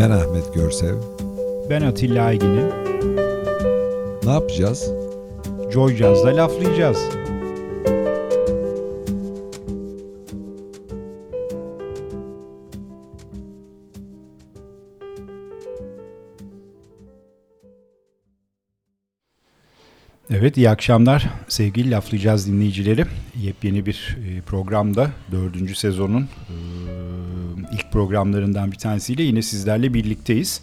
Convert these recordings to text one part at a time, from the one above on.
Ben Ahmet Görsev. Ben Atilla Aygin'im. Ne yapacağız? Joy Jazz'da laflayacağız. Evet, iyi akşamlar sevgili Laflayacağız dinleyicileri. Yepyeni bir e, programda dördüncü sezonun e, programlarından bir tanesiyle yine sizlerle birlikteyiz.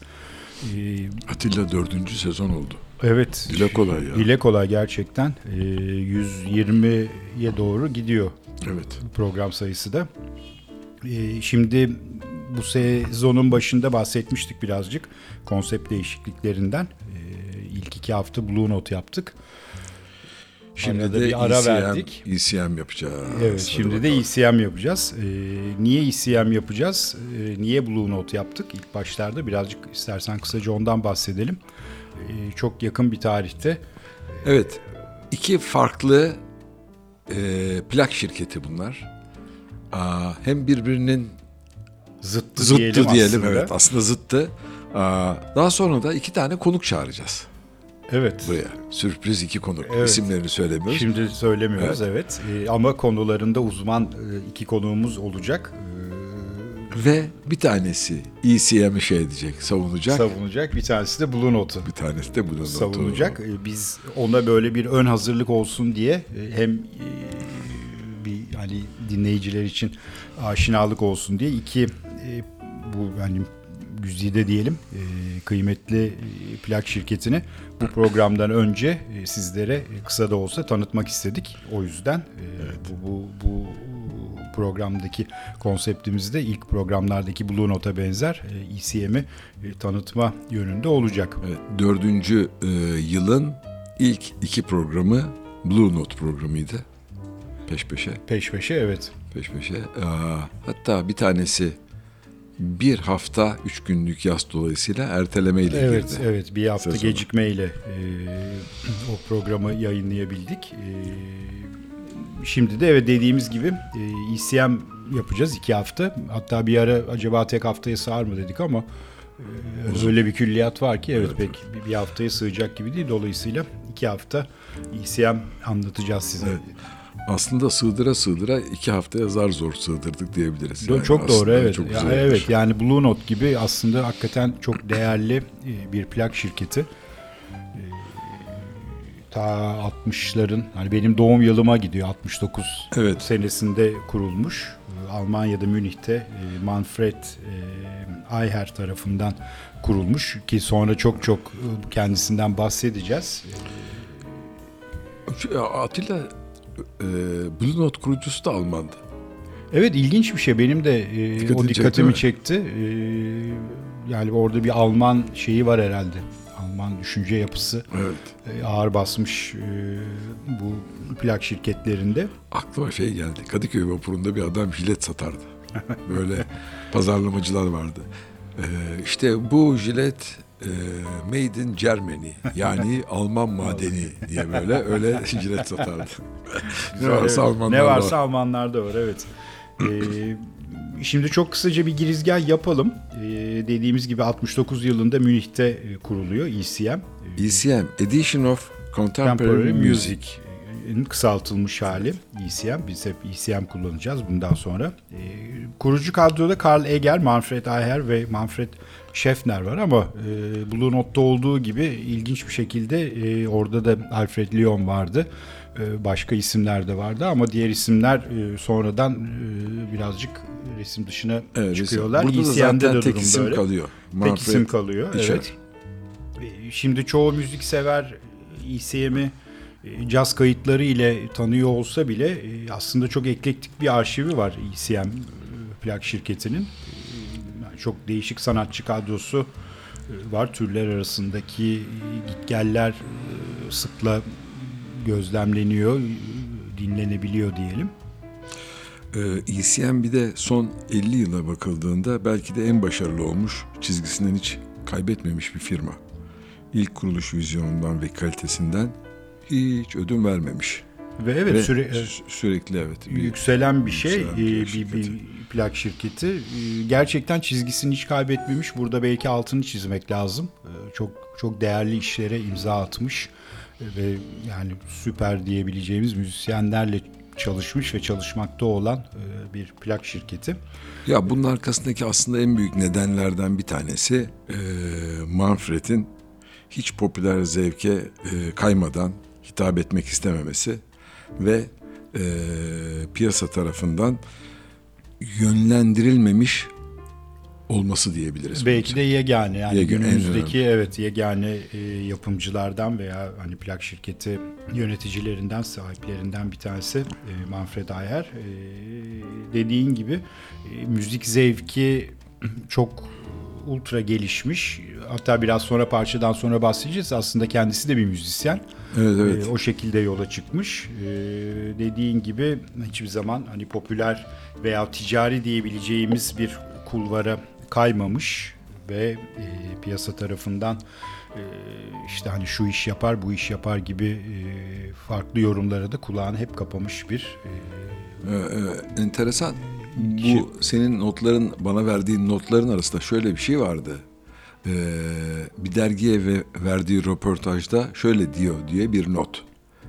E, Atilla dördüncü sezon oldu. Evet. Dile kolay ya. Dile kolay gerçekten. 120'ye doğru gidiyor evet. program sayısı da. Şimdi bu sezonun başında bahsetmiştik birazcık konsept değişikliklerinden. İlk iki hafta Blue Note yaptık. Şimdi Arada de bir ara ECM, verdik. ECM yapacağız. Evet, şimdi bakalım. de ECM yapacağız. Ee, niye ECM yapacağız? Ee, niye Blue Note yaptık? İlk başlarda birazcık istersen kısaca ondan bahsedelim. Ee, çok yakın bir tarihte. Evet, iki farklı e, plak şirketi bunlar. Aa, hem birbirinin zıttı, zıttı diyelim, diyelim aslında. evet aslında zıttı. Aa, daha sonra da iki tane konuk çağıracağız. Evet. Buraya. Sürpriz iki konuk. Evet. İsimlerini söylemiyoruz. Şimdi söylemiyoruz evet. evet. Ee, ama konularında uzman e, iki konuğumuz olacak. Ee, Ve bir tanesi ECM'i şey edecek, savunacak. Savunacak. Bir tanesi de Blue Note'u. Bir tanesi de Blue Note'u. Savunacak. Ee, biz ona böyle bir ön hazırlık olsun diye e, hem e, bir hani dinleyiciler için aşinalık olsun diye iki bu hani güzide diyelim kıymetli plak şirketini bu programdan önce e, sizlere kısa da olsa tanıtmak istedik. O yüzden e, evet. bu, bu, bu programdaki konseptimiz de ilk programlardaki Blue Note'a benzer ECM'i e, tanıtma yönünde olacak. Evet, dördüncü e, yılın ilk iki programı Blue Note programıydı. Peş peşe. Peş peşe evet. Peş peşe. Aa, hatta bir tanesi bir hafta üç günlük yaz dolayısıyla ertelemeyle evet, girdi. Evet bir hafta sezonu. gecikmeyle e, o programı yayınlayabildik. E, şimdi de evet dediğimiz gibi e, ECM yapacağız iki hafta. Hatta bir ara acaba tek haftaya sığar mı dedik ama e, öyle bir külliyat var ki evet, evet pek bir haftaya sığacak gibi değil. Dolayısıyla iki hafta ECM anlatacağız size. Evet aslında sığdıra sığdıra iki haftaya zar zor sığdırdık diyebiliriz. Yani çok doğru evet. Çok ya, evet yani Blue Note gibi aslında hakikaten çok değerli e, bir plak şirketi. E, ta 60'ların hani benim doğum yılıma gidiyor 69 evet. senesinde kurulmuş. E, Almanya'da Münih'te Manfred Ayher tarafından kurulmuş ki sonra çok çok kendisinden bahsedeceğiz. Atilla e, Blue Note kurucusu da Almandı. Evet ilginç bir şey. Benim de e, o dikkatimi çekti. E, yani orada bir Alman şeyi var herhalde. Alman düşünce yapısı evet. e, ağır basmış e, bu plak şirketlerinde. Aklıma şey geldi. Kadıköy vapurunda bir adam jilet satardı. Böyle pazarlamacılar vardı. Ee, işte bu jilet e, Made in Germany yani Alman madeni diye böyle öyle jilet satardı. ne varsa Almanlarda Ne varsa var. Almanlarda var evet. Ee, şimdi çok kısaca bir girizgah yapalım. Ee, dediğimiz gibi 69 yılında Münih'te e, kuruluyor ECM. ECM, Edition of Contemporary, Contemporary Music. Music kısaltılmış hali ECM. Biz hep ECM kullanacağız bundan sonra. E, kurucu kadroda Karl Eger, Manfred Eicher ve Manfred Schäffner var ama e, Blue Note'da olduğu gibi ilginç bir şekilde e, orada da Alfred Lyon vardı. E, başka isimler de vardı ama diğer isimler e, sonradan e, birazcık resim dışına evet, çıkıyorlar. Burada da zaten de tek isim öyle. kalıyor. Manfred tek isim kalıyor. Dişer. Evet. Şimdi çoğu müzik sever ECM'i caz kayıtları ile tanıyor olsa bile e, aslında çok eklektik bir arşivi var ECM e, plak şirketinin. Çok değişik sanatçı kadrosu var. Türler arasındaki gitgeller sıkla gözlemleniyor, dinlenebiliyor diyelim. ECM bir de son 50 yıla bakıldığında belki de en başarılı olmuş, çizgisinden hiç kaybetmemiş bir firma. İlk kuruluş vizyonundan ve kalitesinden hiç ödün vermemiş. Ve evet Ve süre, sü- sürekli evet. bir- yükselen bir şey yükselen e, bir, şirketi. bir plak şirketi E, gerçekten çizgisini hiç kaybetmemiş burada belki altını çizmek lazım E, çok çok değerli işlere imza atmış ve yani süper diyebileceğimiz müzisyenlerle çalışmış ve çalışmakta olan bir plak şirketi. Ya bunun arkasındaki aslında en büyük nedenlerden bir tanesi Manfred'in hiç popüler zevke kaymadan hitap etmek istememesi ve e, piyasa tarafından yönlendirilmemiş olması diyebiliriz. Belki de yegane yani Yegane, günümüzdeki evet yegane e, yapımcılardan veya hani plak şirketi yöneticilerinden sahiplerinden bir tanesi e, Manfred Ayer. E, dediğin gibi e, müzik zevki çok ultra gelişmiş. Hatta biraz sonra parçadan sonra bahsedeceğiz. Aslında kendisi de bir müzisyen. Evet evet. E, o şekilde yola çıkmış. E, dediğin gibi hiçbir zaman hani popüler veya ticari diyebileceğimiz bir kulvara kaymamış ve e, piyasa tarafından e, işte hani şu iş yapar bu iş yapar gibi e, farklı yorumlara da kulağını hep kapamış bir e, Ee, enteresan. Bu senin notların, bana verdiğin notların arasında şöyle bir şey vardı. Ee, bir dergiye ve verdiği röportajda şöyle diyor diye bir not.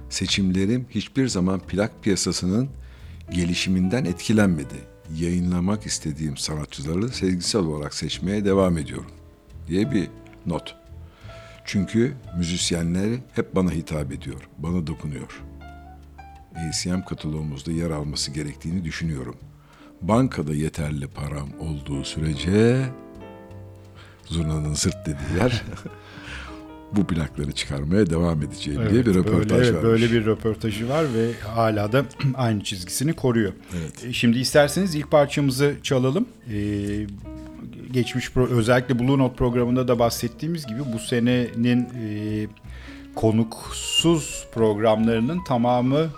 Seçimlerim hiçbir zaman plak piyasasının gelişiminden etkilenmedi. Yayınlamak istediğim sanatçıları sezgisel olarak seçmeye devam ediyorum diye bir not. Çünkü müzisyenleri hep bana hitap ediyor, bana dokunuyor. ACM kataloğumuzda yer alması gerektiğini düşünüyorum. Bankada yeterli param olduğu sürece zurnanın zırt dediği yer bu plakları çıkarmaya devam edeceğim diye bir Evet, röportaj böyle, evet, vermiş. böyle bir röportajı var ve hala da aynı çizgisini koruyor. Evet. E, Şimdi isterseniz ilk parçamızı çalalım. Ee, geçmiş pro- özellikle Blue Note programında da bahsettiğimiz gibi bu senenin e, konuksuz programlarının tamamının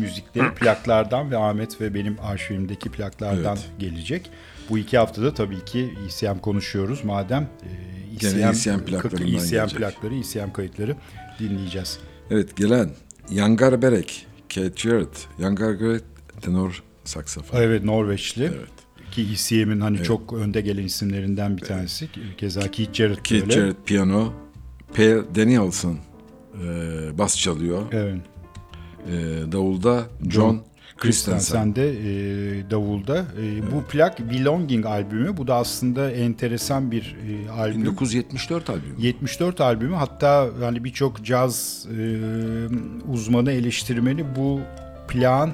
müzikleri plaklardan ve Ahmet ve benim arşivimdeki plaklardan Evet. gelecek. Bu iki haftada tabii ki ECM konuşuyoruz. Madem e, Gene ECM plaklarından ECM gelecek. plakları, ECM kayıtları dinleyeceğiz. Evet gelen Yangar Berek, Kate Jarrett, Yangar Berek tenor saksafon. Evet Norveçli. Evet. Ki ECM'in hani çok önde gelen isimlerinden bir tanesi. Keza Keith Jarrett Keith öyle. Jarrett piyano, Per Danielson e, bas çalıyor. Evet. E, davulda John Christensen. Christensen de e, davulda. E, Bu plak Belonging albümü. Bu da aslında enteresan bir e, albüm. 1974 albümü. 74 albümü hatta hani birçok caz e, uzmanı eleştirmeni bu plağın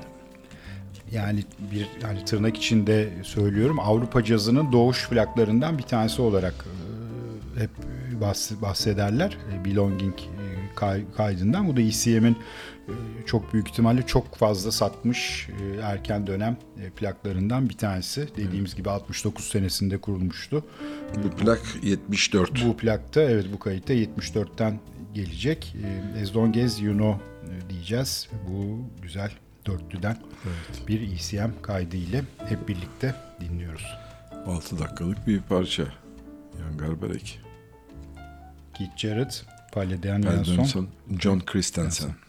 yani bir hani tırnak içinde söylüyorum Avrupa cazının doğuş plaklarından bir tanesi olarak e, hep bahs- bahsederler. E, Belonging e, kay- kaydından. Bu da ECM'in çok büyük ihtimalle çok fazla satmış e, erken dönem e, plaklarından bir tanesi. Dediğimiz gibi 69 senesinde kurulmuştu. Bu plak 74. Bu plakta evet bu kayıtta 74'ten gelecek. E, As long as you know e, diyeceğiz. Bu güzel dörtlüden bir ECM kaydı ile hep birlikte dinliyoruz. 6 dakikalık bir parça. Yangar Berek. Keith Jarrett, Palle Danielson. John Christensen. As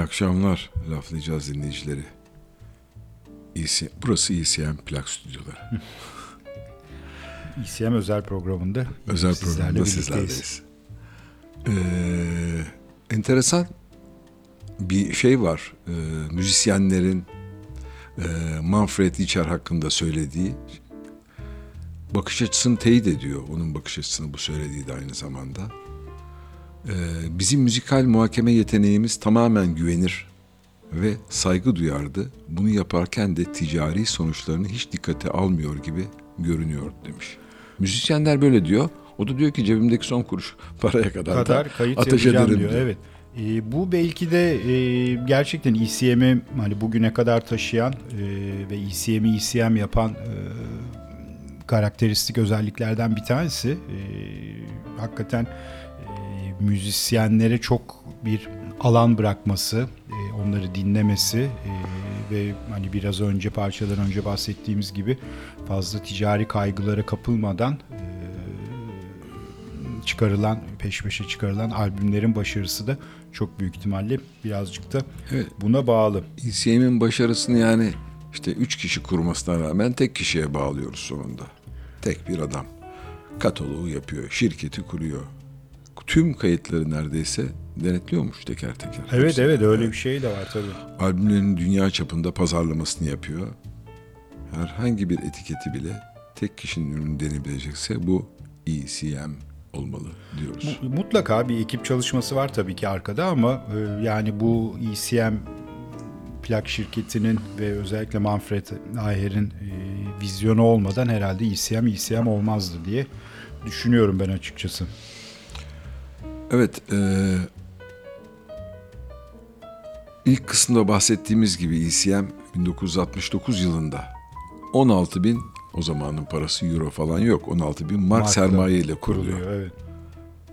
İyi akşamlar laflayacağız dinleyicileri. EC, burası ECM plak stüdyoları. ECM özel programında Özel sizlerle programda birlikteyiz. sizlerleyiz. Ee, enteresan bir şey var. Ee, müzisyenlerin e, Manfred Licher hakkında söylediği bakış açısını teyit ediyor. Onun bakış açısını bu söylediği de aynı zamanda. Ee, bizim müzikal muhakeme yeteneğimiz tamamen güvenir ve saygı duyardı. Bunu yaparken de ticari sonuçlarını hiç dikkate almıyor gibi görünüyor demiş. Müzisyenler böyle diyor. O da diyor ki cebimdeki son kuruş paraya kadar, da kadar kayıt ateş ederim diyor. diyor. Evet. Ee, bu belki de e, gerçekten ECM'i hani bugüne kadar taşıyan e, ve ECM'i ECM yapan e, karakteristik özelliklerden bir tanesi. E, hakikaten e, müzisyenlere çok bir alan bırakması, e, onları dinlemesi e, ve hani biraz önce parçadan önce bahsettiğimiz gibi fazla ticari kaygılara kapılmadan e, çıkarılan peş peşe çıkarılan albümlerin başarısı da çok büyük ihtimalle birazcık da Evet. buna bağlı. ECM'in başarısını yani işte üç kişi kurmasına rağmen tek kişiye bağlıyoruz sonunda. Tek bir adam. Kataloğu yapıyor, şirketi kuruyor. Tüm kayıtları neredeyse denetliyormuş teker teker. Evet Hepsi. evet öyle bir şey de var tabii. Albümlerin dünya çapında pazarlamasını yapıyor. Herhangi bir etiketi bile tek kişinin ürünü denebilecekse bu ECM olmalı diyoruz. Mu- Mutlaka bir ekip çalışması var tabii ki arkada ama e, yani bu ECM plak şirketinin ve özellikle Manfred Ayher'in e, vizyonu olmadan herhalde ECM ECM olmazdı diye düşünüyorum ben açıkçası. Evet, eee, ilk kısımda bahsettiğimiz gibi ECM 1969 yılında 16 bin o zamanın parası euro falan yok 16 bin mark Markla sermaye ile kuruluyor. Kuruluyor evet.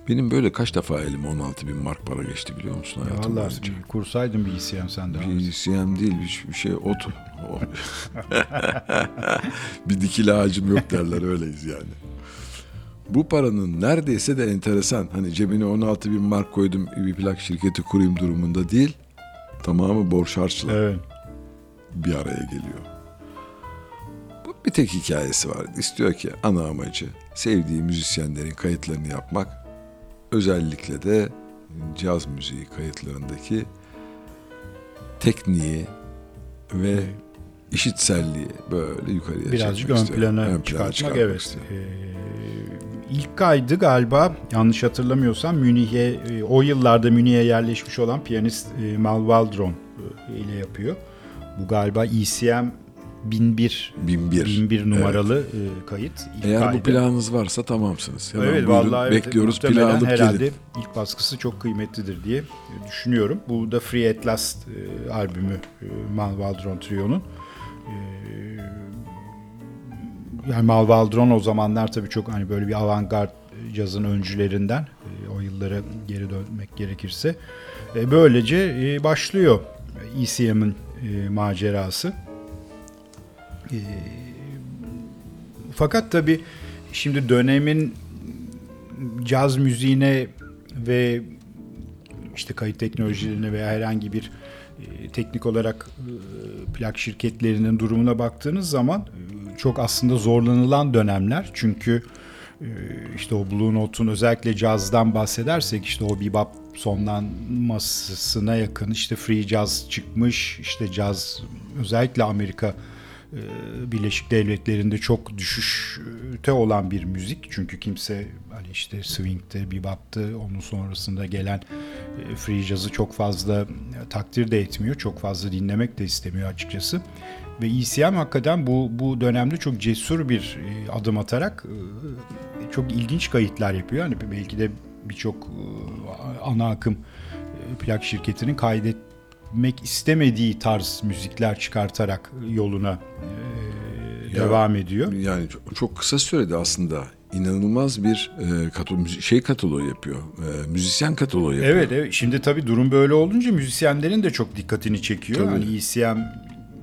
Benim böyle kaç defa elime 16 bin mark para geçti biliyor musun Ya hayatım Vallahi boyunca? bir kursaydın bir ECM sen de. Bir ECM değil bir, bir şey ot. bir dikili ağacım yok derler öyleyiz yani. Bu paranın neredeyse de enteresan. Hani cebine 16 bin mark koydum bir plak şirketi kurayım durumunda değil. Tamamı borç harçla Evet. bir araya geliyor. Bu bir tek hikayesi var. İstiyor ki ana amacı sevdiği müzisyenlerin kayıtlarını yapmak. Özellikle de caz müziği kayıtlarındaki tekniği ve işitselliği böyle yukarıya Birazcık ön plana Ön plana çıkartmak çıkartmak evet. istiyor. Ee, ilk kaydı galiba yanlış hatırlamıyorsam Münih'e e, o yıllarda Münih'e yerleşmiş olan piyanist e, Mal Waldron e, ile yapıyor. Bu galiba ECM 1001 1001. 1001 numaralı e, kayıt. İlk Eğer kaydı. bu planınız varsa tamamsınız. Hemen Evet buyurun, vallahi evet, bekliyoruz muhtemelen plağı alıp herhalde gelin. ilk baskısı çok kıymetlidir diye düşünüyorum. Bu da Free At Last e, albümü e, Mal Waldron Trio'nun. E, yani Mal Waldron o zamanlar tabii çok hani böyle bir avantgard cazın öncülerinden e, o yıllara geri dönmek gerekirse. E, böylece e, başlıyor ECM'in e, macerası. E, fakat tabii şimdi dönemin caz müziğine ve işte kayıt teknolojilerine veya herhangi bir e, teknik olarak e, plak şirketlerinin durumuna baktığınız zaman e, çok aslında zorlanılan dönemler. Çünkü e, işte o Blue Note'un özellikle cazdan bahsedersek işte o bebop sonlanmasına yakın işte free jazz çıkmış. işte caz özellikle Amerika e, Birleşik Devletleri'nde çok düşüşte olan bir müzik. Çünkü kimse hani işte swing'te, bebop'tı, onun sonrasında gelen e, free jazz'ı çok fazla e, takdir de etmiyor. Çok fazla dinlemek de istemiyor açıkçası. Ve ECM hakikaten bu bu dönemde çok cesur bir e, adım atarak çok ilginç kayıtlar yapıyor. Hani belki de birçok ana akım plak şirketinin kaydet istemediği tarz müzikler çıkartarak yoluna e, Ya, devam ediyor. Yani çok, çok kısa sürede aslında inanılmaz bir e, katalo- şey kataloğu yapıyor. E, müzisyen kataloğu yapıyor. Evet, evet. Şimdi tabii durum böyle olunca müzisyenlerin de çok dikkatini çekiyor. Tabii. Hani ECM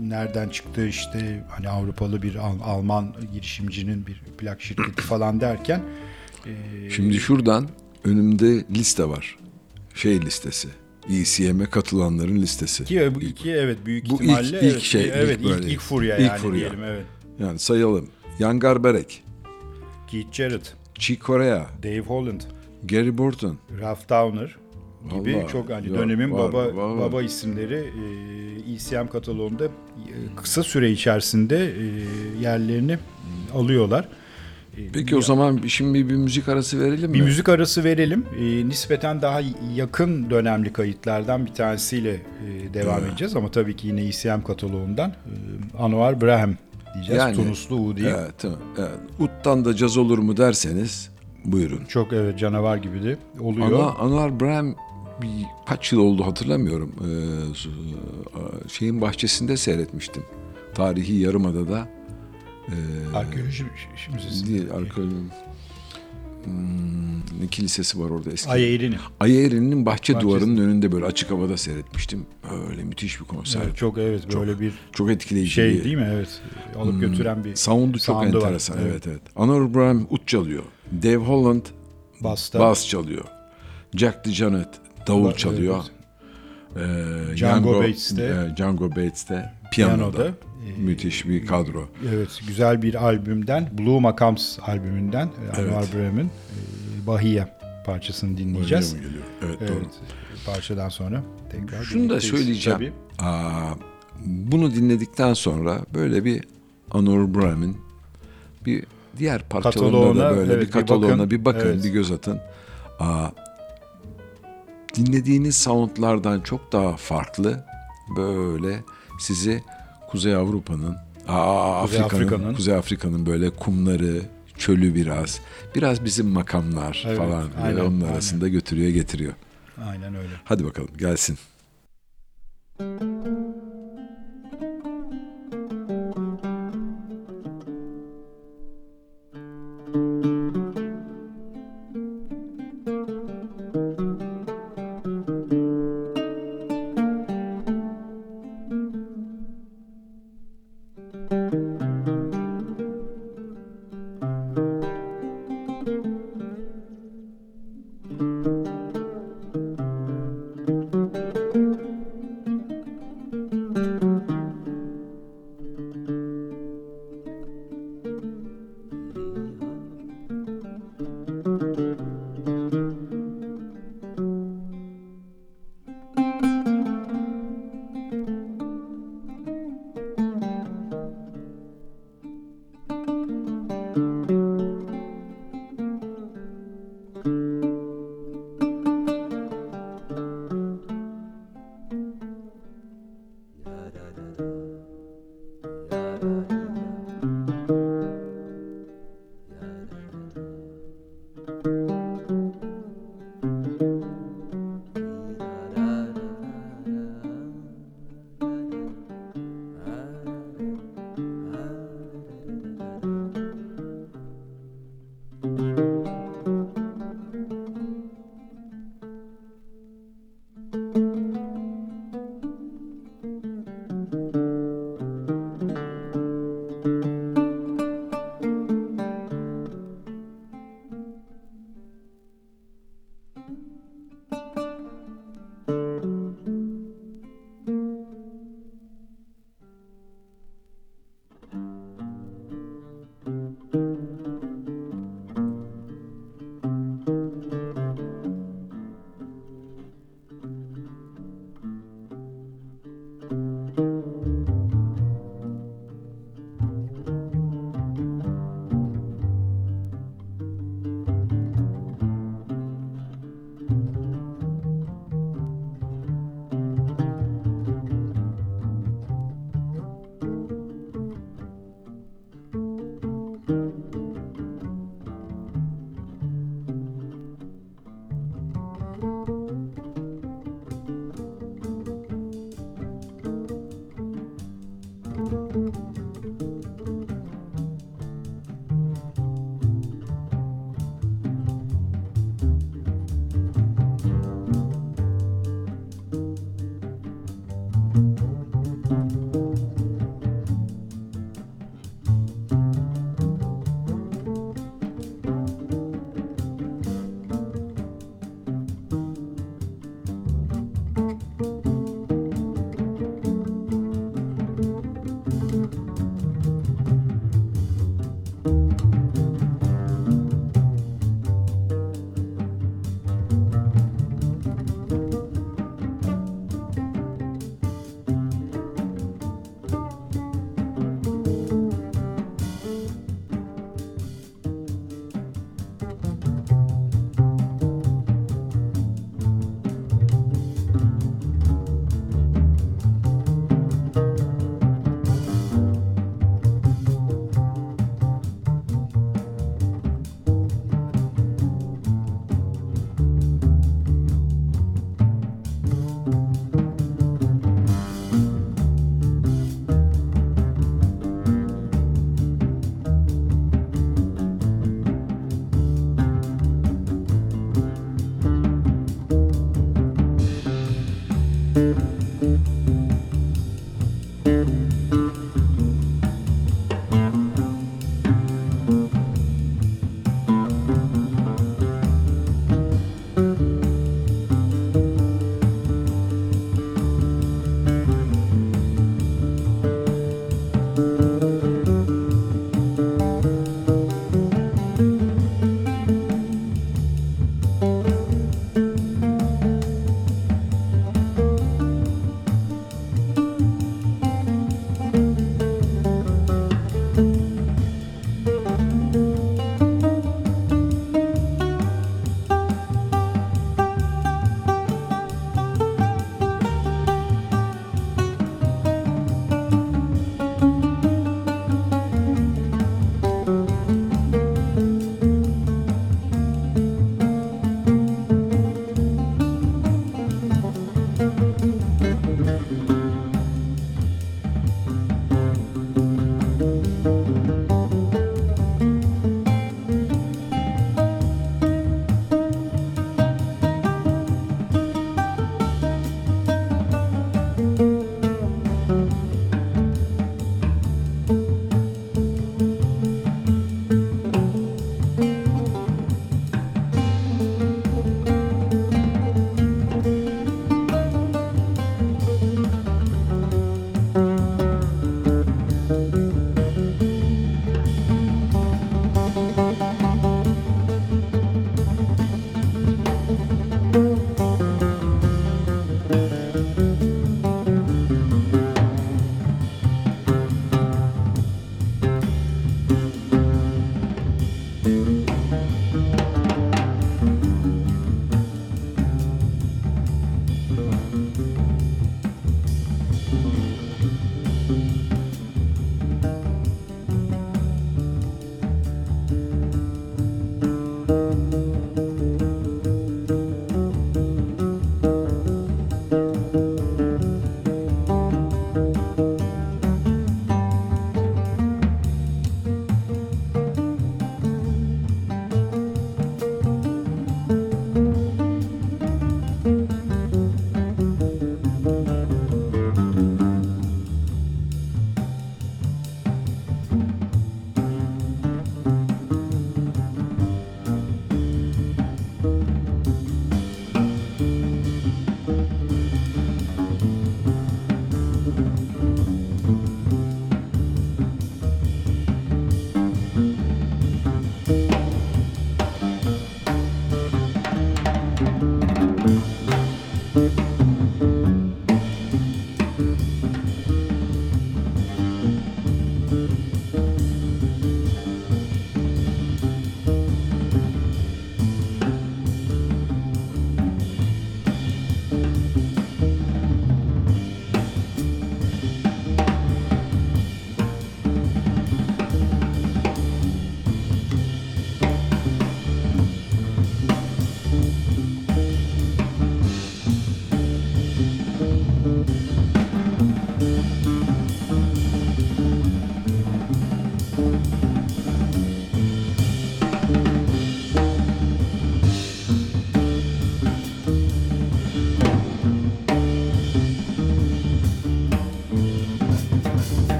nereden çıktı işte hani Avrupalı bir Al- Alman girişimcinin bir plak şirketi falan derken e, Şimdi şuradan önümde liste var. Şey listesi. ECM'e katılanların listesi. Ki bu iki evet büyük Bu ilk- ihtimalle ilk evet, şey, ilk evet ilk, böyle- ilk furya ilk yani furya. diyelim evet. Yani sayalım. Jan Garbarek, Keith Jarrett, Chick Corea, Dave Holland, Gary Burton, Ralph Downer gibi Vallahi, çok hani ya, dönemin var, baba var, var. baba isimleri e, ECM kataloğunda e, kısa süre içerisinde e, yerlerini alıyorlar. E, Peki o zaman şimdi bir, müzik arası verelim mi? Bir müzik arası verelim. E, nispeten daha yakın dönemli kayıtlardan bir tanesiyle e, devam Evet. edeceğiz ama tabii ki yine ECM kataloğundan e, Anwar Braham diyeceğiz. Yani, Tunuslu Udi. Evet, tamam. Evet. Ut'tan da caz olur mu derseniz buyurun. Çok evet canavar gibi de oluyor. Ana, Anwar Braham bir kaç yıl oldu hatırlamıyorum. Ee, şeyin bahçesinde seyretmiştim. Tarihi Yarımada'da. Ee, Arkeoloji müzesi. Değil, arkeoloji. Hmm, ne kilisesi var orada eski. Ay Eğri'nin. Ay Eğri'nin bahçe Bahçesi. duvarının önünde böyle açık havada seyretmiştim. Öyle müthiş bir konser. Evet, çok evet böyle bir Çok etkileyici şey bir değil mi? Evet. Alıp götüren bir Sound'u çok sound'u var. enteresan. Evet evet. Anwar Braham ut çalıyor. Dave Holland Basta. bass çalıyor. Jack DeJohnette davul Ba- çalıyor. Ee, Django Bates'te- e, Django Bates'te piyanoda. Piyanoda. Müthiş bir kadro. Evet, güzel bir albümden, Blue Macams albümünden e, Anwar Braham'ın e, Bahia parçasını dinleyeceğiz. Mi geliyor? Evet, Evet, doğru. parçadan sonra tekrar Şunu da söyleyeceğim. Tabii. Aa, bunu dinledikten sonra böyle bir Anwar Braham'in bir diğer parçalarına da böyle evet, bir bir kataloğuna bakın. bir bakın, Evet. bir göz atın. Aa, dinlediğiniz soundlardan çok daha farklı böyle sizi Kuzey Avrupa'nın aa, Kuzey Afrika'nın Afrika'nın. Kuzey Afrika'nın böyle kumları, çölü biraz, biraz bizim makamlar Evet, falan aynen, böyle onun aynen. arasında götürüyor getiriyor. Aynen öyle. Hadi bakalım gelsin.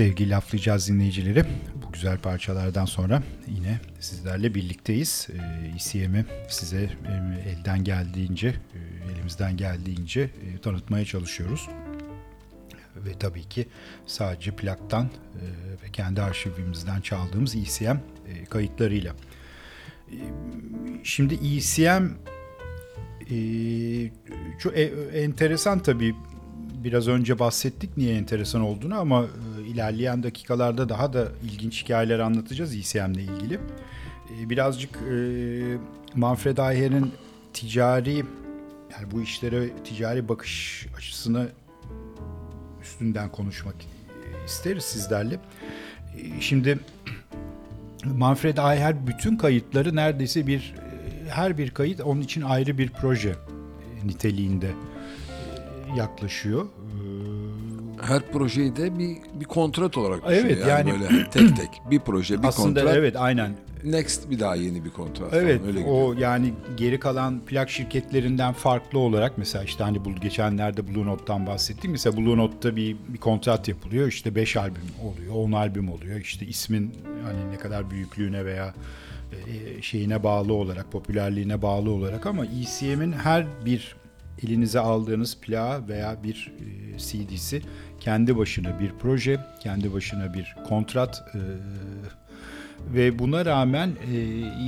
Sevgili laflayacağız dinleyicileri. Bu güzel parçalardan sonra yine sizlerle birlikteyiz. Ee, ECM'i size e, elden geldiğince, e, elimizden geldiğince e, tanıtmaya çalışıyoruz. Ve tabii ki sadece plaktan e, ve kendi arşivimizden çaldığımız ECM e, kayıtlarıyla. E, şimdi ECM e, çok e, enteresan tabii biraz önce bahsettik niye enteresan olduğunu ama e, ilerleyen dakikalarda daha da ilginç hikayeler anlatacağız ECM ile ilgili. E, birazcık e, Manfred Ayher'in ticari yani bu işlere ticari bakış açısını üstünden konuşmak isteriz sizlerle. E, Şimdi Manfred Ayher bütün kayıtları neredeyse bir e, her bir kayıt onun için ayrı bir proje e, niteliğinde e, yaklaşıyor. E, Her projeyi de bir, bir kontrat olarak Evet, düşünüyor. Yani, yani- böyle tek tek bir proje bir Aslında kontrat. evet aynen. Next bir daha yeni bir kontrat. falan, Evet öyle gidiyor. o yani geri kalan plak şirketlerinden farklı olarak mesela işte hani bu geçenlerde Blue Note'dan bahsettik. Mesela Blue Note'da bir, bir kontrat yapılıyor. İşte 5 albüm oluyor, 10 albüm oluyor. İşte ismin hani ne kadar büyüklüğüne veya e, şeyine bağlı olarak, popülerliğine bağlı olarak ama ECM'in her bir elinize aldığınız plağı veya bir e, CD'si kendi başına bir proje, kendi başına bir kontrat e, ve buna rağmen e,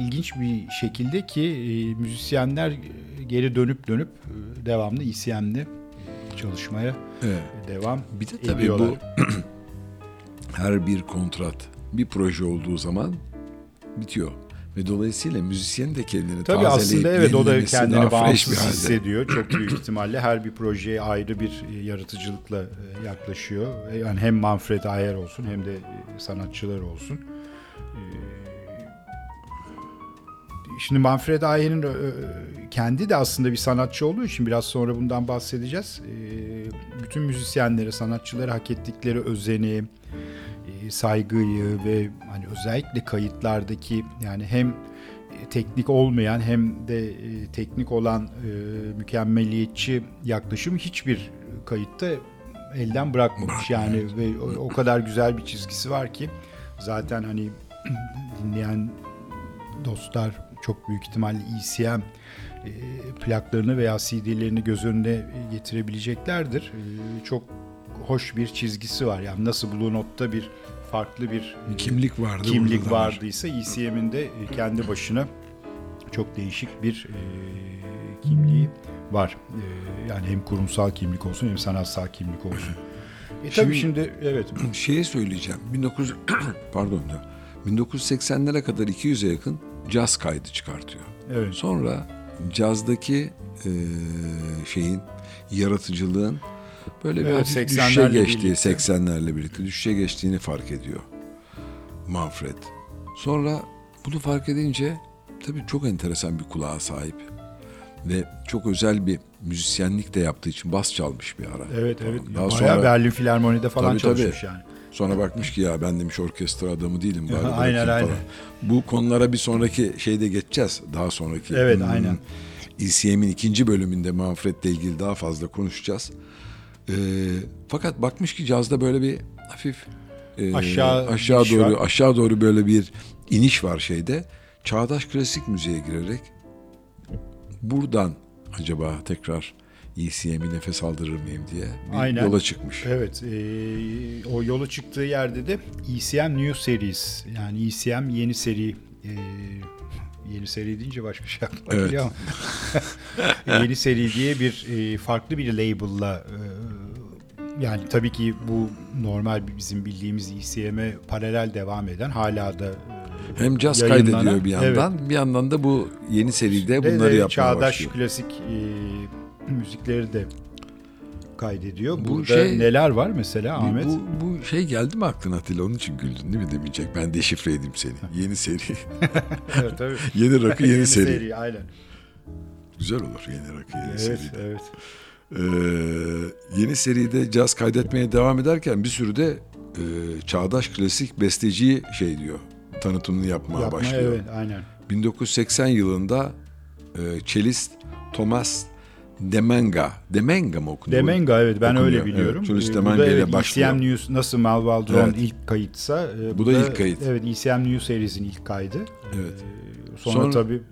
ilginç bir şekilde ki e, müzisyenler geri dönüp dönüp e, devamlı ECM'de çalışmaya Evet. devam Bir de tabii ediyorlar. bu her bir kontrat bir proje olduğu zaman bitiyor. Ve dolayısıyla müzisyen de kendini Tabii aslında evet o da kendini bağımsız hissediyor. Çok büyük ihtimalle her bir projeye ayrı bir e, yaratıcılıkla e, yaklaşıyor. E, Yani hem Manfred Ayer olsun hem de sanatçılar olsun. Şimdi Manfred Ayer'in kendi de aslında bir sanatçı olduğu için biraz sonra bundan bahsedeceğiz. Bütün müzisyenlere, sanatçılara hak ettikleri özeni, saygıyı ve hani özellikle kayıtlardaki yani hem e, teknik olmayan hem de e, teknik olan e, mükemmeliyetçi yaklaşım hiçbir kayıtta elden bırakmamış yani ve o, kadar güzel bir çizgisi var ki zaten hani dinleyen dostlar çok büyük ihtimalle ECM e, plaklarını veya CD'lerini göz önüne getirebileceklerdir. E, çok hoş bir çizgisi var. Yani nasıl Blue Note'da bir farklı bir e, Kimlik vardı. kimlik da var. vardıysa ECM'in de e, kendi başına çok değişik bir e, kimliği var. E, yani hem kurumsal kimlik olsun hem sanatsal kimlik olsun. E tabii şimdi evet Şeyi söyleyeceğim. 19 pardon da 1980'lere kadar 200'e yakın caz kaydı çıkartıyor. evet Sonra cazdaki e, şeyin yaratıcılığın böyle bir 80'lerle düşüşe geçtiği, birlikte. 80'lerle birlikte düşüşe geçtiğini fark ediyor Manfred. Sonra bunu fark edince tabii çok enteresan bir kulağa sahip ve çok özel bir müzisyenlik de yaptığı için bas çalmış bir ara. evet evet Daha bayağı sonra Berlin Filarmoni'de falan Tabii, çalışmış tabii. yani. Sonra bakmış ki ya ben demiş orkestra adamı değilim. Bari Aynen, bırakayım aynen. falan. Bu konulara bir sonraki şeyde geçeceğiz. Daha sonraki. Evet, hmm, aynen. ECM'in ikinci bölümünde Manfred'le ilgili daha fazla konuşacağız. Ee, fakat bakmış ki cazda böyle bir hafif e, Aşağı aşağı doğru var. aşağı doğru böyle bir iniş var şeyde. Çağdaş klasik müziğe girerek buradan acaba tekrar ECM'i nefes aldırır mıyım diye bir Aynen. yola çıkmış. Evet, e, o yola çıktığı yerde de ECM New Series yani ECM yeni seri e, yeni seri deyince başka şey aklıma Evet. geliyor ama yeni seri diye bir e, farklı bir label'la e, yani tabii ki bu normal bizim bildiğimiz ECM'e paralel devam eden hala da e, Hem caz kaydediyor bir yandan, bir yandan da bu yeni seride bunları de yapmaya çağdaş başlıyor. klasik e, müzikleri de kaydediyor. Bu Burada şey- neler var mesela Ahmet? Bu, bu şey geldi mi aklına Atilla? Onun için güldün değil mi demeyecek? Ben deşifre edeyim seni. Yeni seri. evet, tabii. yeni rakı, yeni, seri. aynen. Güzel olur yeni rakı, yeni Evet, seri. evet. Ee, yeni seride caz kaydetmeye devam ederken bir sürü de e, çağdaş klasik besteciyi şey diyor. Tanıtımını yapmaya Yapma, başlıyor. evet, aynen. 1980 yılında e, cellist Thomas Demenga. Demenga mı okunuyor? Demenga evet ben Okunuyor, öyle biliyorum. Evet, Julius Ee, Demenga bu da ile başlıyor. ECM News nasıl Malval Drone Evet. ilk kayıtsa e, Bu da ilk kayıt. Evet ECM News serisinin ilk kaydı. Evet. Ee, sonra, Sonra- tabii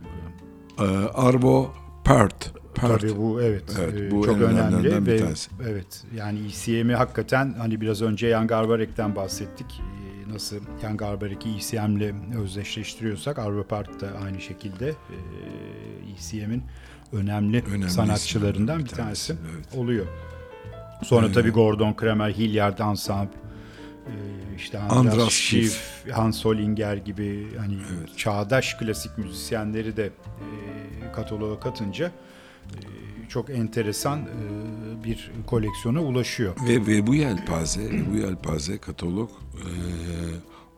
Ee, Arvo Pärt. Pärt. Tabii bu evet, Evet, e, bu çok önemli bir ve evet yani ECM'i hakikaten hani biraz önce Jan Garbarek'ten bahsettik. E, Nasıl Jan Garbarek'i ECM'le özdeşleştiriyorsak Arvo Part da aynı şekilde e, ECM'in önemli, Önemli sanatçılarından bir bir tanesi, tanesi, evet. oluyor. Sonra Ee, tabii Gordon Kramer, Hilliard Ensemble, e, işte Andras, Andras Schiff. Hans Solinger gibi hani Evet. çağdaş klasik müzisyenleri de e, kataloğa katınca e, çok enteresan e, bir koleksiyona ulaşıyor. Ve, ve bu yelpaze, bu yelpaze katalog e,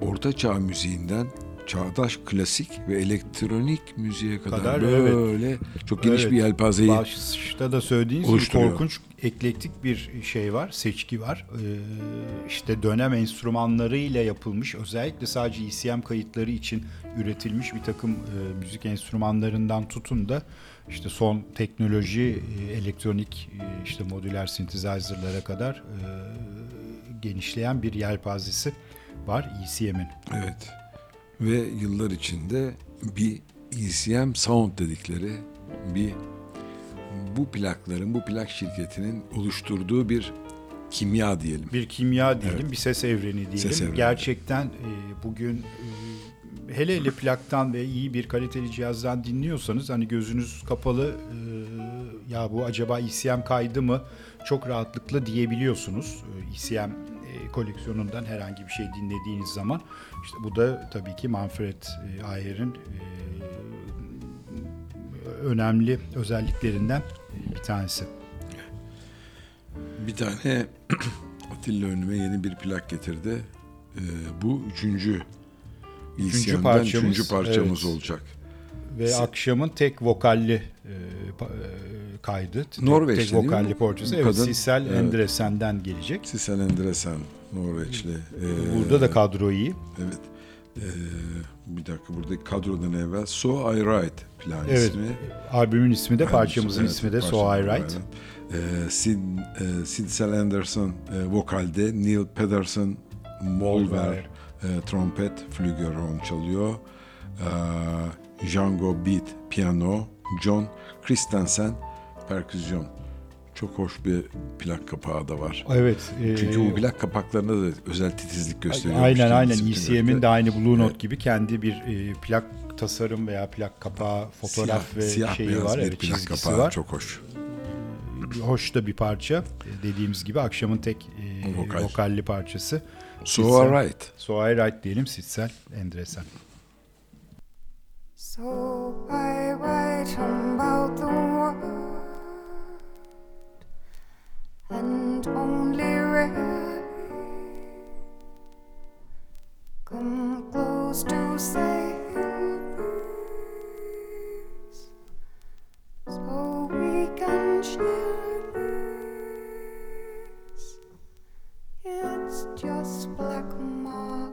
orta çağ müziğinden çağdaş klasik ve elektronik müziğe kadar, Kadar, evet. böyle çok geniş Evet. bir yelpazeyi Başta da söylediğiniz gibi korkunç eklektik bir şey var, seçki var. Ee, işte dönem enstrümanlarıyla yapılmış, özellikle sadece ECM kayıtları için üretilmiş bir takım e, müzik enstrümanlarından tutun da işte son teknoloji, e, elektronik e, işte modüler synthesizer'lara kadar e, genişleyen bir yelpazesi var ECM'in. Evet. Ve yıllar içinde bir ECM Sound dedikleri bir bu plakların, bu plak şirketinin oluşturduğu bir kimya diyelim. bir kimya diyelim, Evet. bir ses evreni diyelim. Ses evreni. Gerçekten e, bugün e, hele hele plaktan ve iyi bir kaliteli cihazdan dinliyorsanız hani gözünüz kapalı e, ya bu acaba ECM kaydı mı çok rahatlıkla diyebiliyorsunuz. E, ECM koleksiyonundan herhangi bir şey dinlediğiniz zaman işte bu da tabii ki Manfred e, Ayer'in e, önemli özelliklerinden bir tanesi. Bir tane Atilla önüme yeni bir plak getirdi. Ee, bu üçüncü Üçüncü parçamız, üçüncü parçamız evet. olacak. Ve Se- akşamın tek vokalli e, pa- e, kaydı. Tek- Norveçli tek, mi vokalli portresi. Evet, kadın, Sissel evet. Endresen'den gelecek. Sissel Endresen, Norveçli. Ee, Burada da kadro iyi. Evet. Ee, bir dakika burada kadrodan evvel So I Write plan Evet. ismi. Albümün ismi de parçamızın Evet, ismi de So I Write. evet. Ee, Sid, e, Sidsel Anderson e, vokalde, Neil Pedersen Molver e, trompet, flügelhorn çalıyor. Ee, Django Beat piyano, John Christensen perküsyon. Çok hoş bir plak kapağı da var. Evet. e, Çünkü bu plak kapaklarında da özel titizlik gösteriyor. Aynen aynen. ECM'in de aynı Blue Note Evet. gibi kendi bir e, plak tasarım veya plak kapağı, fotoğraf siyah, ve siyah şeyi var. bir Evet, plak kapağı var. çok hoş. Hoş da bir parça. E, Dediğimiz gibi akşamın tek e, Vokal. vokalli parçası. So Sissel- alright. So I Write diyelim Sitsel Endresen. So I write about the world and only rarely come close to saying this, so we can share this. It's just black marks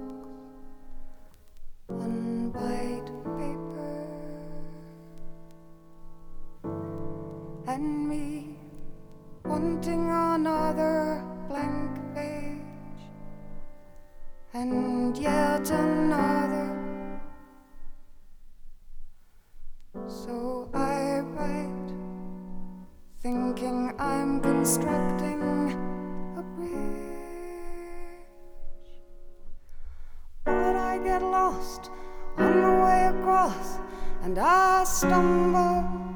on white and me wanting another blank page and yet another. So I write thinking I'm constructing a bridge. But I get lost on the way across and I stumble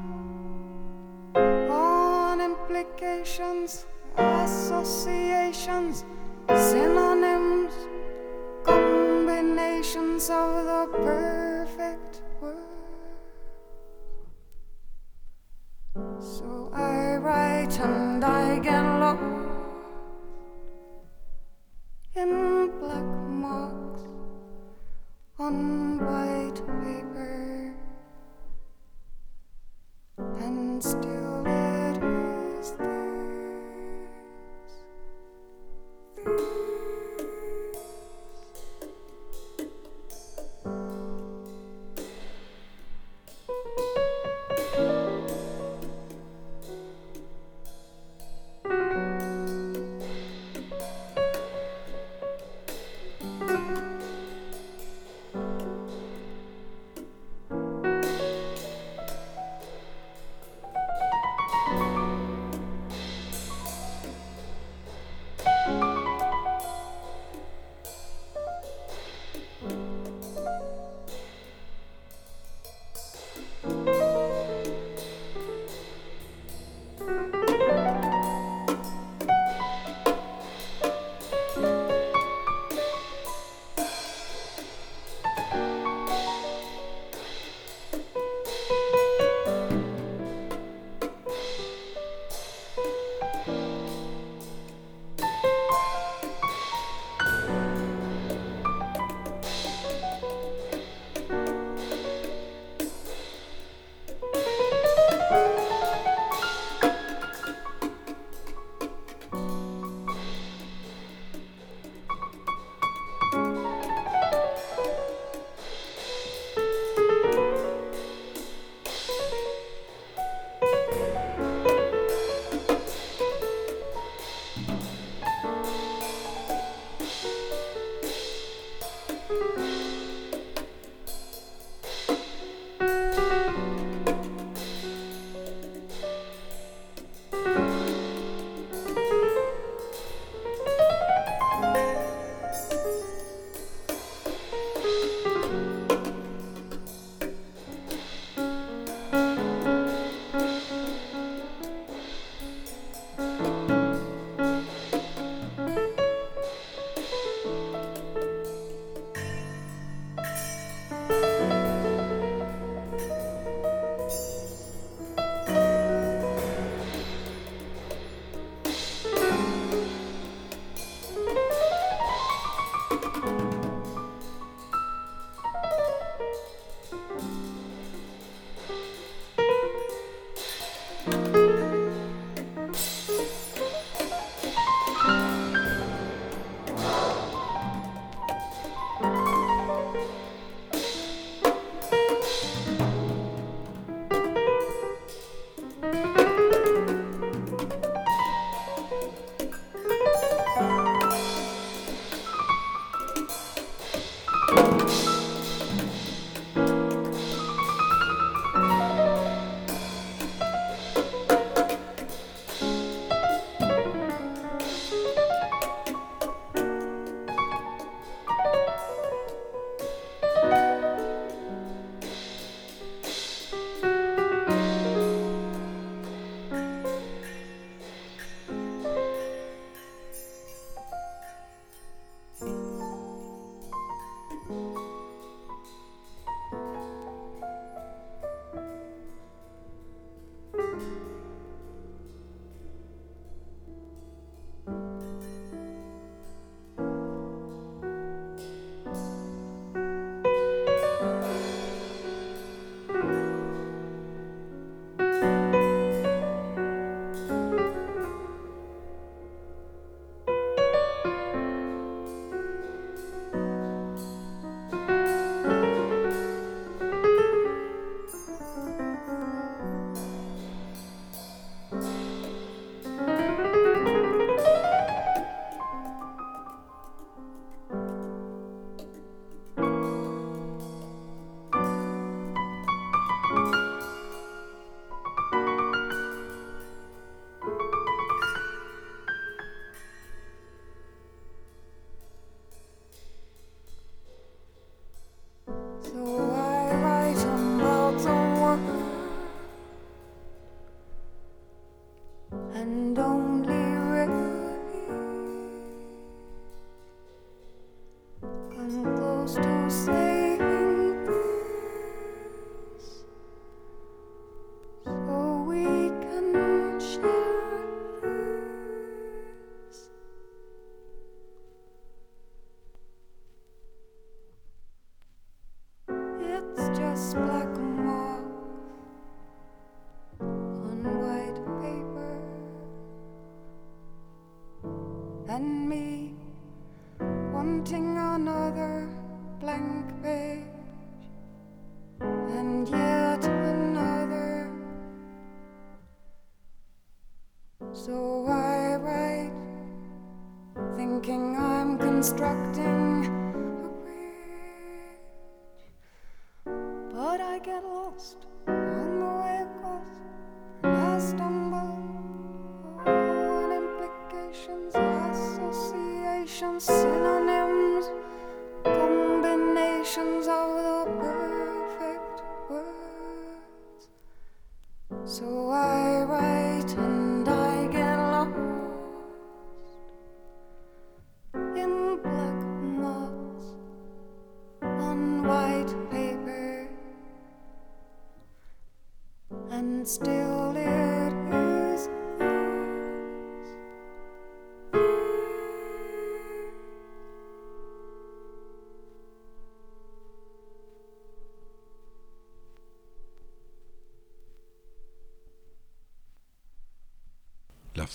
on implications, associations, synonyms, combinations of the perfect word. So I write and I get lost in black marks on white paper, and still it is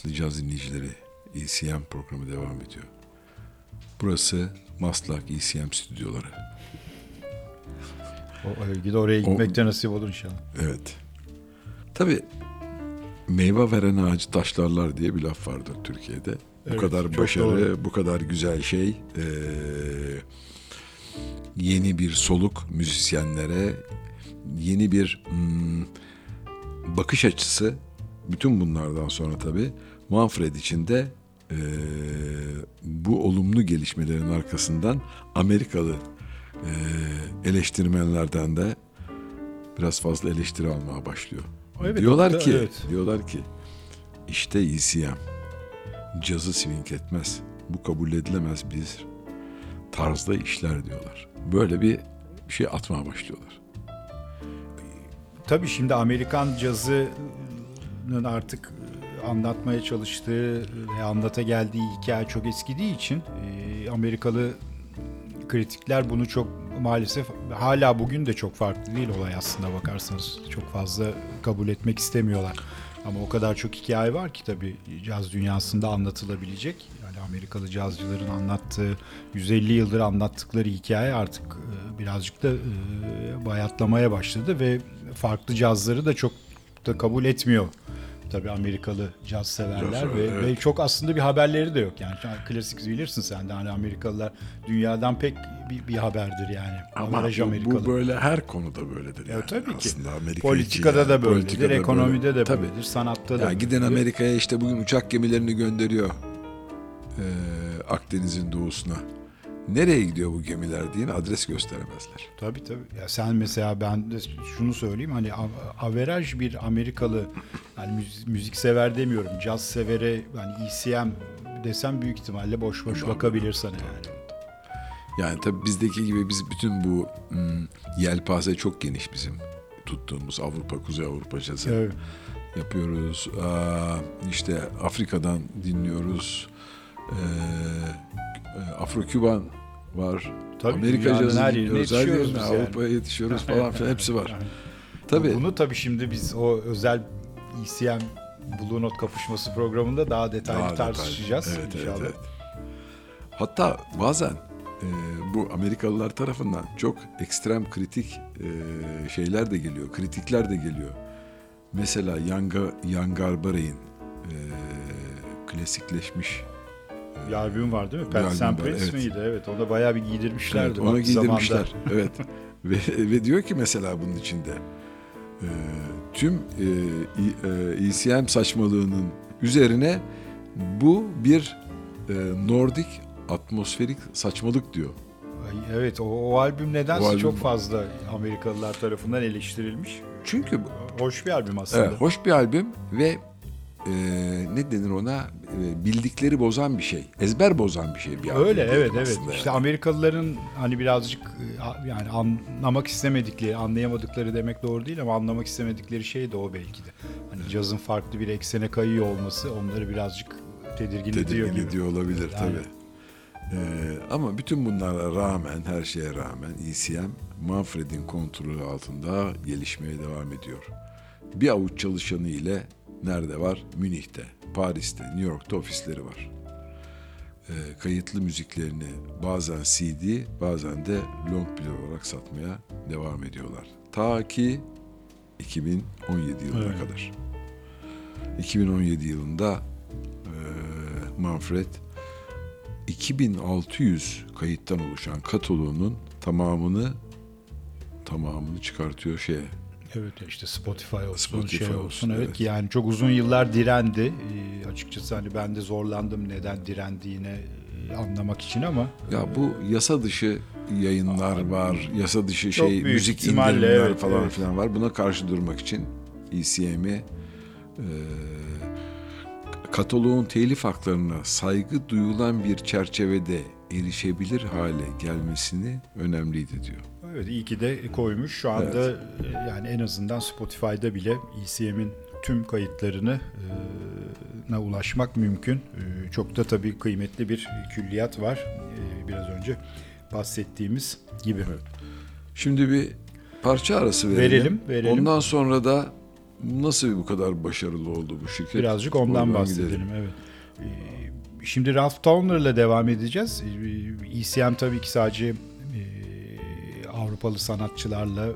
Laflayacağız dinleyicileri. ECM programı devam ediyor. Burası Maslak ECM stüdyoları. O övgü de oraya gitmekte nasip olur inşallah. Evet. Tabii meyve veren ağacı taşlarlar diye bir laf vardır Türkiye'de. Bu Evet, kadar çok başarı, doğru. bu kadar güzel şey eee, yeni bir soluk müzisyenlere, yeni bir hmm, bakış açısı. Bütün bunlardan sonra tabii Manfred için de eee, bu olumlu gelişmelerin arkasından Amerikalı eee, eleştirmenlerden de biraz fazla eleştiri almaya başlıyor. Evet, diyorlar da- ki, evet. diyorlar ki işte ECM cazı swing etmez. Bu kabul edilemez bir tarzda işler diyorlar. Böyle bir şey atmaya başlıyorlar. Tabii şimdi Amerikan cazının artık e, anlatmaya çalıştığı ve anlata geldiği hikaye çok eskidiği için e, Amerikalı kritikler bunu çok maalesef hala bugün de çok farklı değil olay aslında bakarsanız. Çok fazla kabul etmek istemiyorlar. Ama o kadar çok hikaye var ki tabii caz dünyasında anlatılabilecek. Yani Amerikalı cazcıların anlattığı 150 yıldır anlattıkları hikaye artık e, birazcık da e, bayatlamaya başladı ve farklı cazları da çok da kabul etmiyor. Tabii Amerikalı caz severler Caz, ve, evet. ve çok aslında bir haberleri de yok yani. Klasik bilirsin sen de hani Amerikalılar dünyadan pek bir, bir haberdir yani. Ama Averaj bu, Amerikalı. bu böyle her konuda böyledir yani. Ya tabii ki. Aslında Amerika Politikada da yani. böyledir, Politikada ekonomide böyle. de Tabii. böyledir, sanatta da. Ya giden. Amerika'ya işte bugün uçak gemilerini gönderiyor. Ee, Akdeniz'in doğusuna. Nereye gidiyor bu gemiler diye adres gösteremezler. Tabii tabii. Ya sen mesela ben de şunu söyleyeyim hani av- averaj bir Amerikalı yani müzik, müzik sever demiyorum. Caz severe yani ECM desem büyük ihtimalle boş boş Tabii. bakabilir sana yani. Yani tabii bizdeki gibi biz bütün bu hmm, yelpaze çok geniş bizim tuttuğumuz Avrupa, Kuzey Avrupa cazı Evet. yapıyoruz. Aa, işte Afrika'dan dinliyoruz. Ee, Afro-Küban var. Tabii, Amerika dünyanın cazı her yerine yani. Avrupa'ya yetişiyoruz falan filan hepsi var. Tabii. Bunu tabii şimdi biz o özel ECM Blue Note kapışması programında daha detaylı Daha tartışacağız Evet, evet, inşallah. evet. Hatta bazen e, bu Amerikalılar tarafından çok ekstrem kritik e, şeyler de geliyor, kritikler de geliyor. Mesela Yanga, Yangarbaray'ın e, klasikleşmiş Bir albüm var değil mi? Bir Pet albüm Sam var, Prince evet. miydi? Evet. Ona bayağı bir giydirmişlerdi. Evet, ona giydirmişler. zamanda. evet. Ve, ve diyor ki mesela bunun içinde e, tüm e, e, ECM saçmalığının üzerine bu bir e, Nordik atmosferik saçmalık diyor. Evet o, o albüm nedense O albüm- çok fazla Amerikalılar tarafından eleştirilmiş. Çünkü Hoş bir albüm aslında. evet, hoş bir albüm ve e, ne denir ona E, bildikleri bozan bir şey. Ezber bozan bir şey. Bir Öyle evet evet. aslında İşte yani. Amerikalıların hani birazcık e, yani anlamak istemedikleri, anlayamadıkları demek doğru değil ama anlamak istemedikleri şey de o belki de. Hani cazın farklı bir eksene kayıyor olması onları birazcık tedirgin, ediyor tedirgin gibi. ediyor olabilir Yani. tabii. Ee, ama bütün bunlara rağmen, her şeye rağmen ECM Manfred'in kontrolü altında gelişmeye devam ediyor. Bir avuç çalışanı ile nerede var? Münih'te, Paris'te, New York'ta ofisleri var. Ee, kayıtlı müziklerini bazen CD, bazen de long play olarak satmaya devam ediyorlar. Ta ki 2017 yılına Evet. kadar. 2017 yılında e, Manfred 2600 kayıttan oluşan kataloğunun tamamını tamamını çıkartıyor şeye. Evet işte Spotify olsun, Spotify şey olsun. olsun, evet, evet. yani çok uzun yıllar direndi. Ee, açıkçası hani ben de zorlandım neden direndiğine anlamak için ama Ya bu yasa dışı yayınlar var, yasa dışı şey müzik indirimler evet, falan evet. filan var. Buna karşı durmak için ECM'i e, kataloğun telif haklarına saygı duyulan bir çerçevede erişebilir hale gelmesini önemliydi diyor. Evet iyi ki de koymuş. Şu anda e, yani en azından Spotify'da bile ECM'in tüm kayıtlarını e, ulaşmak mümkün. E, Çok da tabii kıymetli bir külliyat var. E, Biraz önce bahsettiğimiz gibi. Şimdi bir parça arası verelim. Verelim, verelim. Ondan sonra da nasıl bu kadar başarılı oldu bu şirket? Birazcık ondan Oradan bahsedelim. gidelim. Evet. Ee, Şimdi Ralph Towner'la devam edeceğiz. ECM tabii ki sadece e, Avrupalı sanatçılarla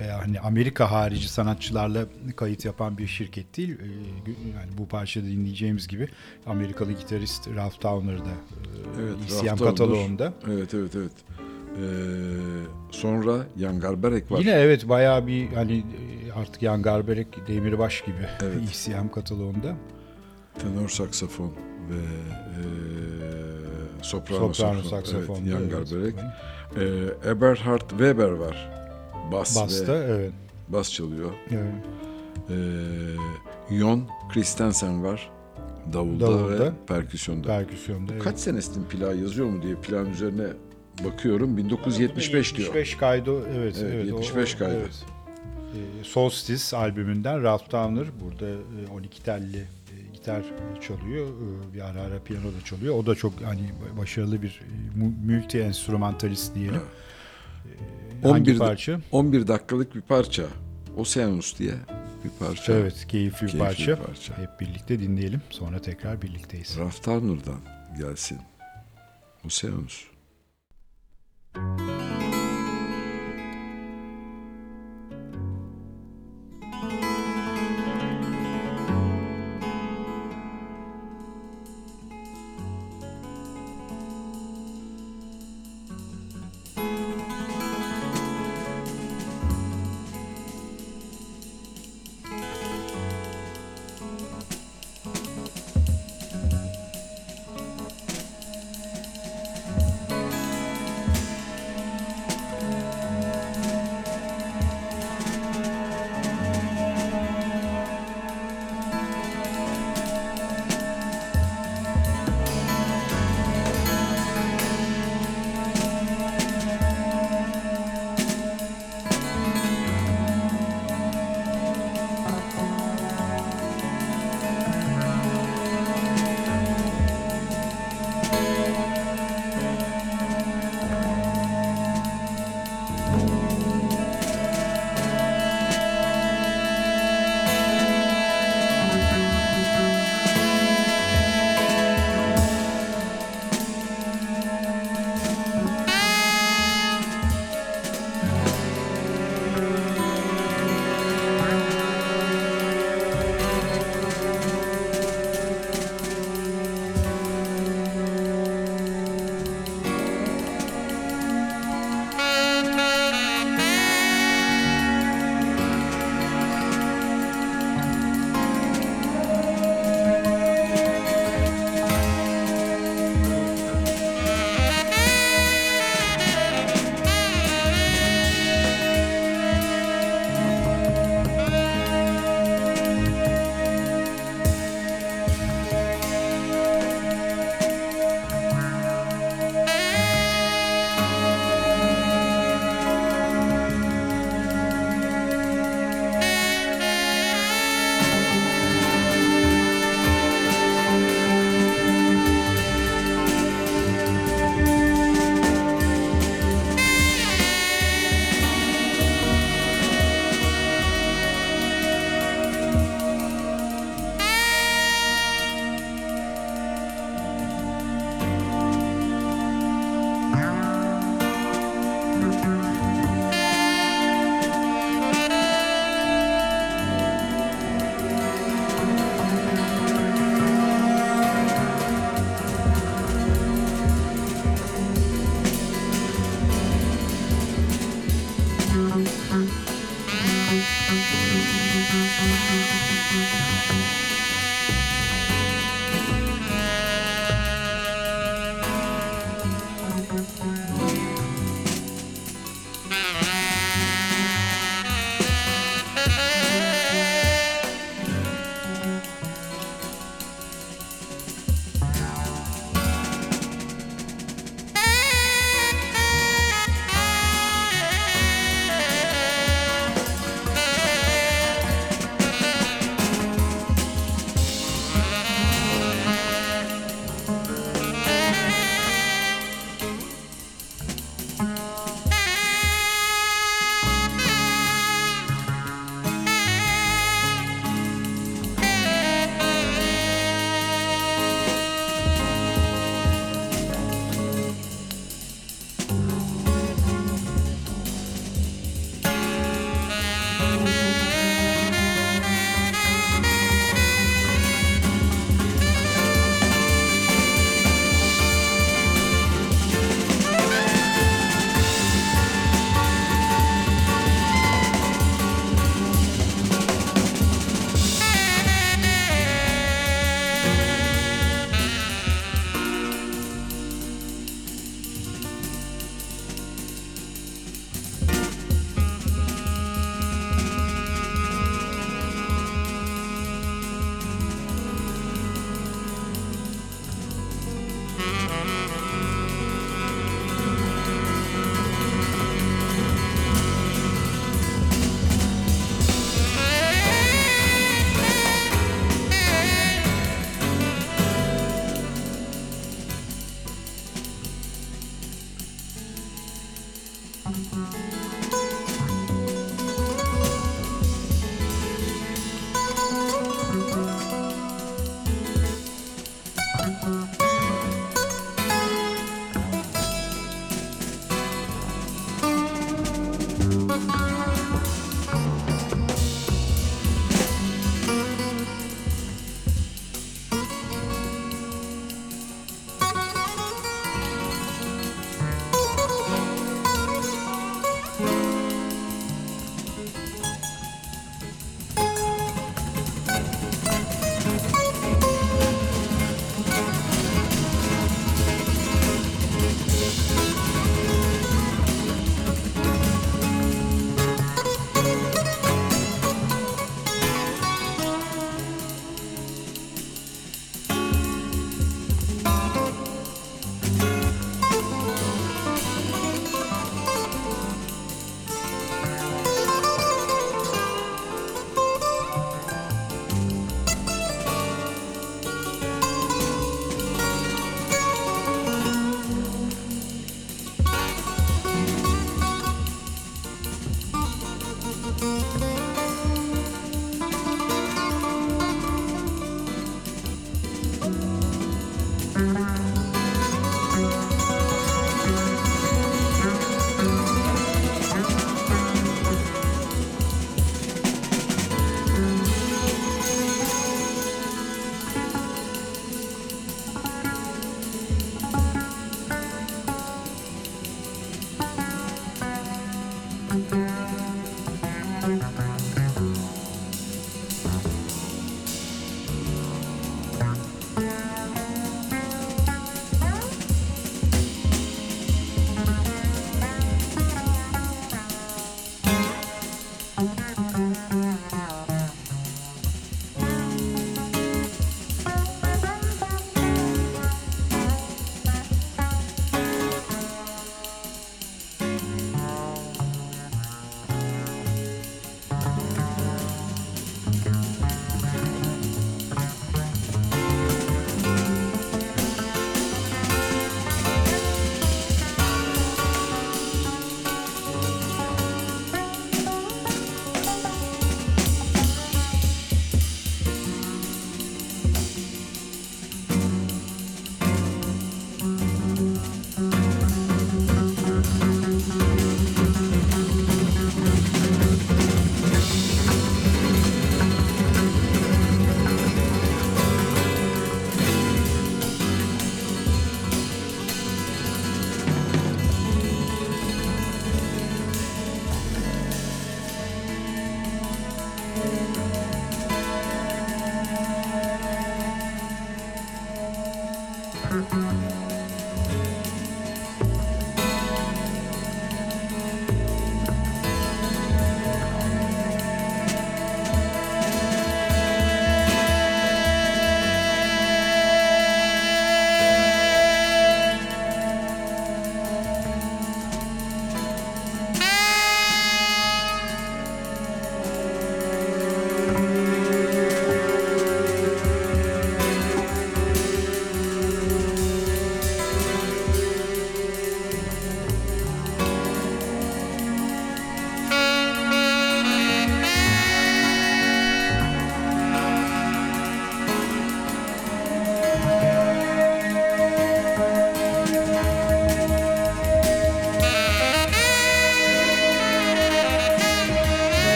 veya hani Amerika harici sanatçılarla kayıt yapan bir şirket değil. Ee, Yani bu parçada dinleyeceğimiz gibi Amerikalı gitarist Ralph Towner da Evet, ECM kataloğunda. Evet evet evet. Ee, sonra Jan Garbarek var. Yine evet bayağı bir hani e, artık Jan Garbarek, Demirbaş gibi Evet. ECM kataloğunda. Tenor saksafon ve e, soprano, Soprano saksafon. Evet, Jan evet. Ee, Eberhard Weber var. Bas Basta ve evet. bas çalıyor. evet. Ee, Jon Christensen var. Davulda, Davulda. ve perküsyonda. Perküsyonda. evet. Kaç senesinin plağı yazıyor mu diye plan üzerine bakıyorum. 1975 diyor. 75 kaydı evet. Evet, evet, o- 75 o- kaydı. evet. Ee, Solstice albümünden Ralph Towner burada e, 12 telli e, gitar çalıyor. E, Bir ara ara piyano da çalıyor. O da çok hani başarılı bir e, mu- multi enstrümantalist diyelim. Ee, Hangi 11 parça? 11 dakikalık bir parça. Oceanus diye bir parça. Evet, keyifli bir Keyifli parça. bir parça. Hep birlikte dinleyelim. Sonra tekrar birlikteyiz. Ralph Towner'dan gelsin. Oceanus. Thank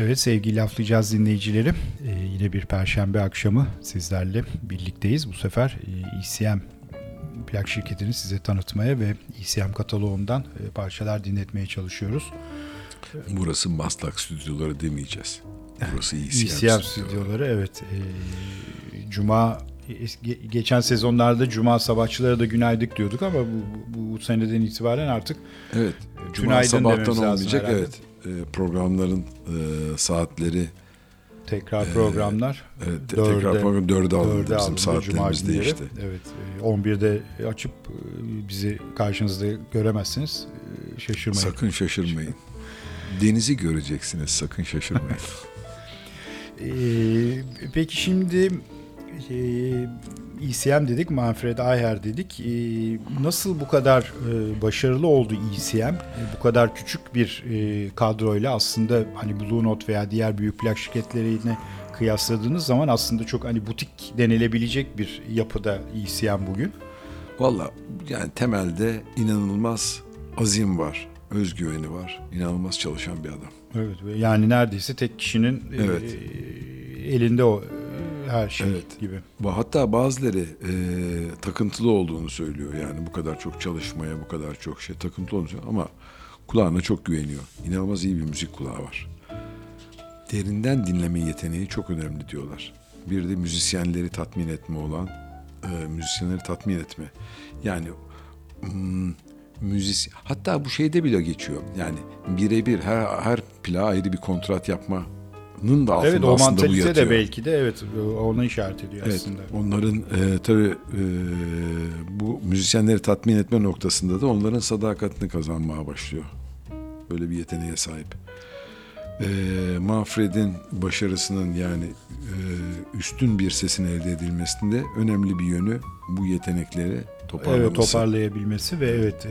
Evet sevgili laflayacağız dinleyicileri. Ee, yine bir perşembe akşamı sizlerle birlikteyiz. Bu sefer e, ECM plak şirketini size tanıtmaya ve ECM kataloğundan e, parçalar dinletmeye çalışıyoruz. Burası Maslak stüdyoları demeyeceğiz. Burası ECM, ECM stüdyoları. stüdyoları evet. E, Cuma ge- geçen sezonlarda Cuma sabahçılara da günaydın diyorduk ama bu, bu, bu seneden itibaren artık Evet. Cuma Günaydın sabahtan olmayacak. herhalde. Evet. E, programların e, saatleri tekrar programlar evet, te- Dörde- tekrar program dörde alındı Dörde bizim alındı, saatlerimiz değişti. Evet. e, 11'de açıp e, bizi karşınızda göremezsiniz. E, Şaşırmayın. Sakın şaşırmayın. Denizi göreceksiniz. Sakın şaşırmayın. E, peki şimdi e, ECM dedik, Manfred Eicher dedik. E, nasıl bu kadar e, başarılı oldu ECM? E, bu kadar küçük bir e, kadroyla aslında hani Blue Note veya diğer büyük plak şirketleriyle kıyasladığınız zaman aslında çok hani butik denilebilecek bir yapıda ECM bugün. Valla yani temelde inanılmaz azim var. Özgüveni var. İnanılmaz çalışan bir adam. Evet ve yani neredeyse tek kişinin e, Evet. elinde o her şey Evet. gibi. Hatta bazıları e, takıntılı olduğunu söylüyor. Yani bu kadar çok çalışmaya, bu kadar çok şey takıntılı olunca ama kulağına çok güveniyor. İnanılmaz iyi bir müzik kulağı var. Derinden dinleme yeteneği çok önemli diyorlar. Bir de müzisyenleri tatmin etme olan, e, müzisyenleri tatmin etme. Yani hmm, müzis hatta bu şeyde bile geçiyor. Yani birebir her her plağa ayrı bir kontrat yapmanın da altında Evet o aslında bu yatıyor. de belki de evet ona işaret ediyor Evet, aslında. onların e, tabii e, bu müzisyenleri tatmin etme noktasında da onların sadakatini kazanmaya başlıyor. Böyle bir yeteneğe sahip. e, Manfred'in başarısının yani e, üstün bir sesin elde edilmesinde önemli bir yönü bu yetenekleri toparlaması. Evet toparlayabilmesi ve evet e,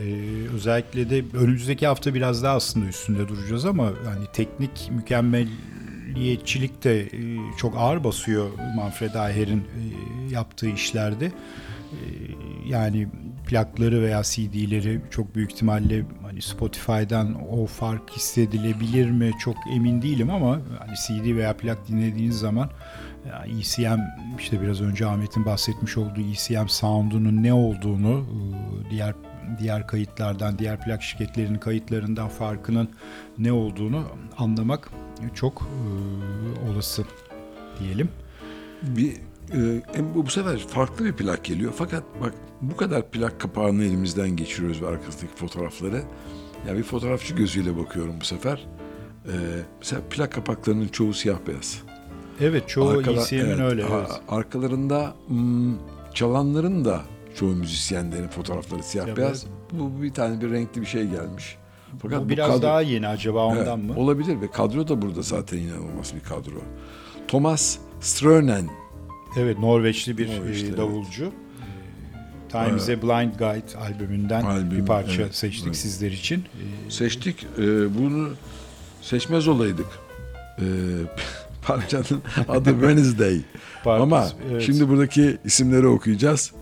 özellikle de önümüzdeki hafta biraz daha aslında üstünde duracağız ama hani teknik mükemmeliyetçilik de e, çok ağır basıyor Manfred Aher'in e, yaptığı işlerde. E, yani plakları veya CD'leri çok büyük ihtimalle hani Spotify'dan o fark hissedilebilir mi çok emin değilim ama hani CD veya plak dinlediğiniz zaman ECM işte biraz önce Ahmet'in bahsetmiş olduğu ECM sound'unun ne olduğunu diğer diğer kayıtlardan, diğer plak şirketlerinin kayıtlarından farkının ne olduğunu anlamak çok e, olası diyelim. Bir e, bu sefer farklı bir plak geliyor. Fakat bak bu kadar plak kapağını elimizden geçiriyoruz ve arkasındaki fotoğrafları. Yani bir fotoğrafçı gözüyle bakıyorum bu sefer. E, mesela plak kapaklarının çoğu siyah beyaz. Evet çoğu Arkala- ECM'in evet, öyle. Evet. Arkalarında hmm, çalanların da çoğu müzisyenlerin fotoğrafları siyah Siyah beyaz. Bu bir tane bir renkli bir şey gelmiş. Fakat Bu bu biraz kadro- daha yeni acaba ondan Evet, mı? Olabilir ve kadro da burada zaten inanılmaz bir kadro. Thomas Strönen Evet Norveçli bir Norveçli, e, evet. davulcu. Time is a Blind Guide albümünden Albüm, bir parça evet, seçtik evet. sizler için. E, seçtik. Ee, bunu seçmez olaydık. Ee, parçanın adı Wednesday. Park- Ama evet. şimdi buradaki isimleri okuyacağız.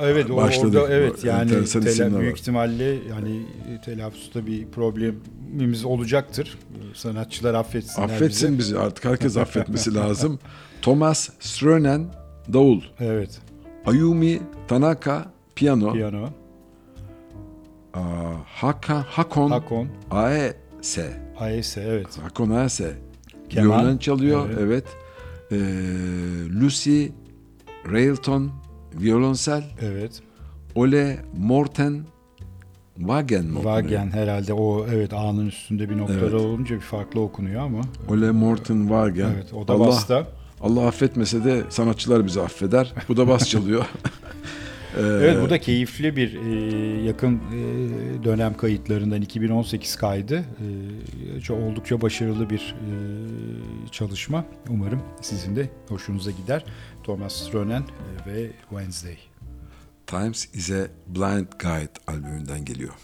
Evet Başladık. orada evet yani tela- büyük var. ihtimalle yani telaffuzda bir problemimiz olacaktır. Sanatçılar affetsinler Affetsin bizi. bizi artık herkes affetmesi lazım. Thomas Strönen davul, Evet. Ayumi Tanaka piyano, Piyano, Aa, Haka, Hakon Hakon, Aese, Aese evet. Hakon Aese Keman, violon çalıyor, evet. evet. Ee, Lucy Railton violonsel, Evet. Ole Morten Wagen mi okunuyor? Wagen herhalde o evet A'nın üstünde bir noktada Evet. olunca bir farklı okunuyor ama. Ole Morten Wagen. Evet o da Allah, basta. Allah affetmese de sanatçılar bizi affeder. Bu da bas çalıyor. Ee, Evet bu da keyifli bir e, yakın e, dönem kayıtlarından 2018 kaydı. E, oldukça başarılı bir e, çalışma. Umarım sizin de hoşunuza gider. Thomas Stronen e, ve Wednesday. Times is a Blind Guide albümünden geliyor.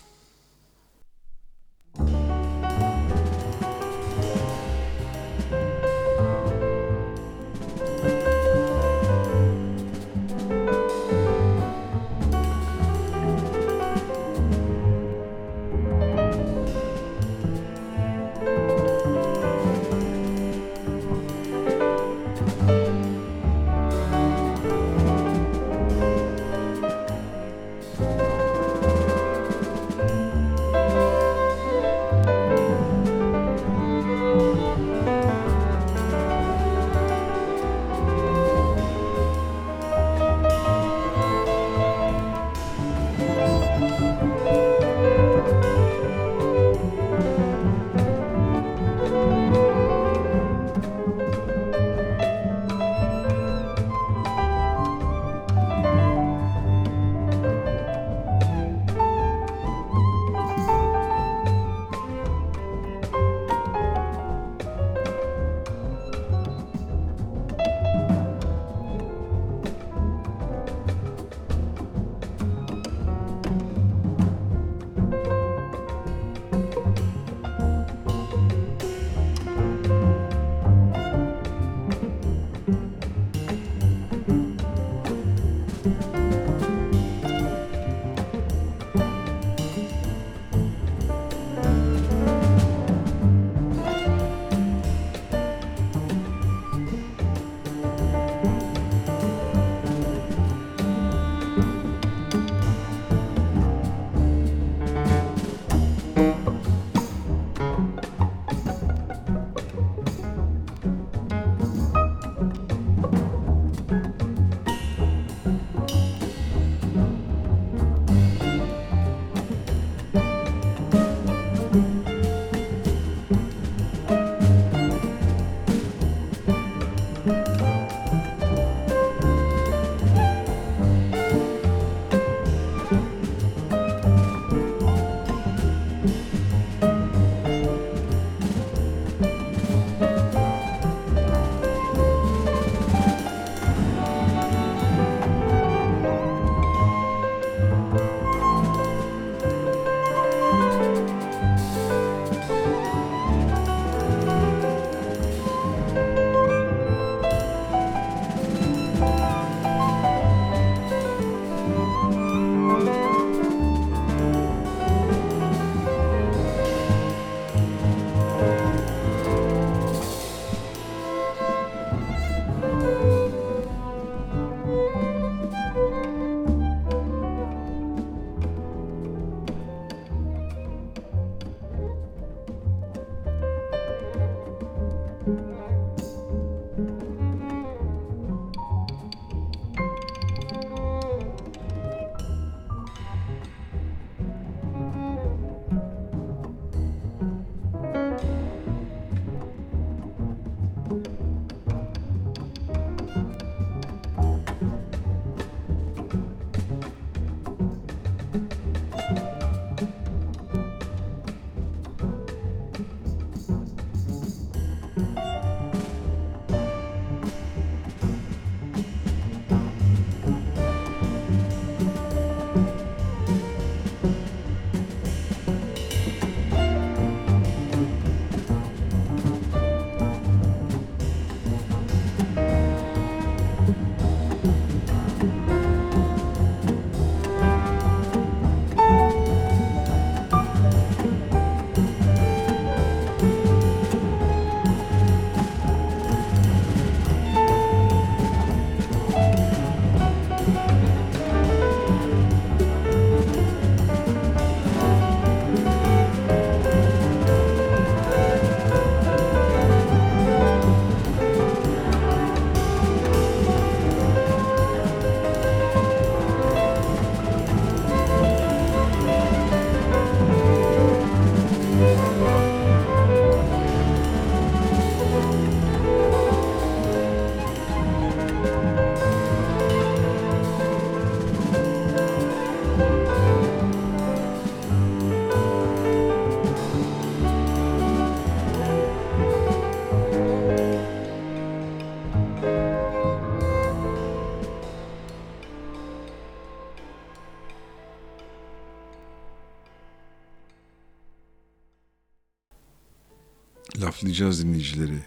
Laflayacağız dinleyicileri.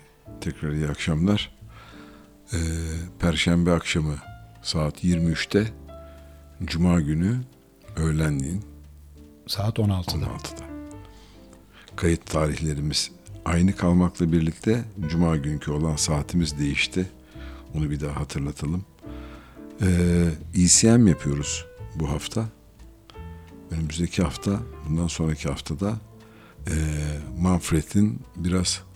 Tekrar iyi akşamlar. Ee, Perşembe akşamı saat 23'te, Cuma günü öğlenliğin Saat 16'da. 16'da. Kayıt tarihlerimiz aynı kalmakla birlikte Cuma günkü olan saatimiz değişti. Onu bir daha hatırlatalım. Ee, ECM yapıyoruz bu hafta. Önümüzdeki hafta, bundan sonraki haftada e, Manfred'in biraz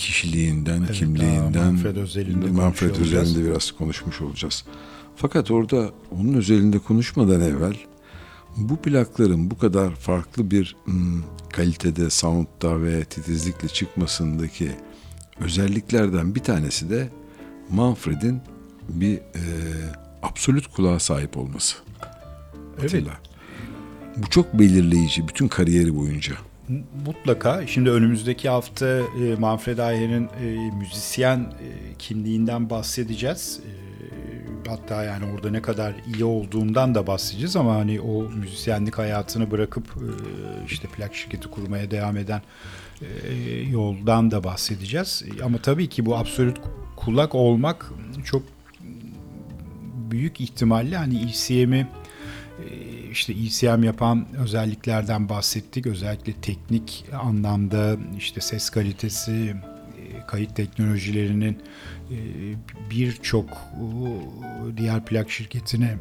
kişiliğinden, Evet, kimliğinden, Manfred özelinde Manfred özelinde biraz konuşmuş olacağız. Fakat orada onun özelinde konuşmadan evvel bu plakların bu kadar farklı bir hmm, kalitede, soundda ve titizlikle çıkmasındaki özelliklerden bir tanesi de Manfred'in bir e, absolut kulağa sahip olması. Evet. Atilla. Bu çok belirleyici bütün kariyeri boyunca. Mutlaka. Şimdi önümüzdeki hafta e, Manfred Ayer'in e, müzisyen e, kimliğinden bahsedeceğiz. E, hatta yani orada ne kadar iyi olduğundan da bahsedeceğiz ama hani o müzisyenlik hayatını bırakıp e, işte plak şirketi kurmaya devam eden e, yoldan da bahsedeceğiz. Ama tabii ki bu absolut kulak olmak çok büyük ihtimalle hani ECM'i işte ECM yapan özelliklerden bahsettik. Özellikle teknik anlamda işte ses kalitesi, e, kayıt teknolojilerinin e, birçok e, diğer plak şirketine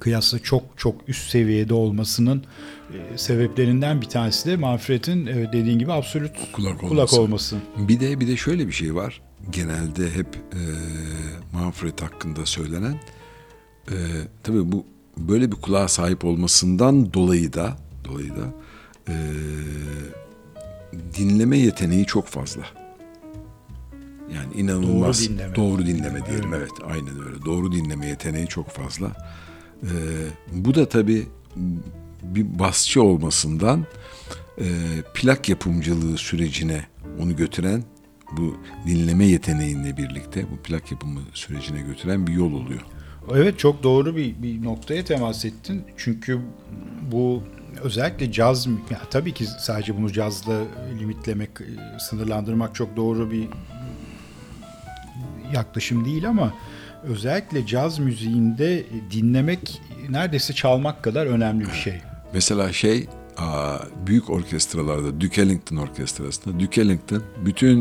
kıyasla çok çok üst seviyede olmasının sebeplerinden bir tanesi de Manfred'in dediğin gibi absolut Kulak kulak olması. olması. Bir de bir de şöyle bir şey var. Genelde hep e, Manfred hakkında söylenen e, tabii bu böyle bir kulağa sahip olmasından dolayı da dolayı da e, dinleme yeteneği çok fazla. Yani inanılmaz Doğru dinleme. doğru dinleme diyelim evet aynen öyle. Doğru dinleme yeteneği çok fazla. E, bu da tabii bir basçı olmasından e, plak yapımcılığı sürecine onu götüren bu dinleme yeteneğiyle birlikte bu plak yapımı sürecine götüren bir yol oluyor. Evet çok doğru bir, bir noktaya temas ettin. Çünkü bu özellikle caz, ya tabii ki sadece bunu cazla limitlemek, e, sınırlandırmak çok doğru bir yaklaşım değil ama özellikle caz müziğinde dinlemek neredeyse çalmak kadar önemli bir şey. Mesela şey büyük orkestralarda Duke Ellington orkestrasında Duke Ellington bütün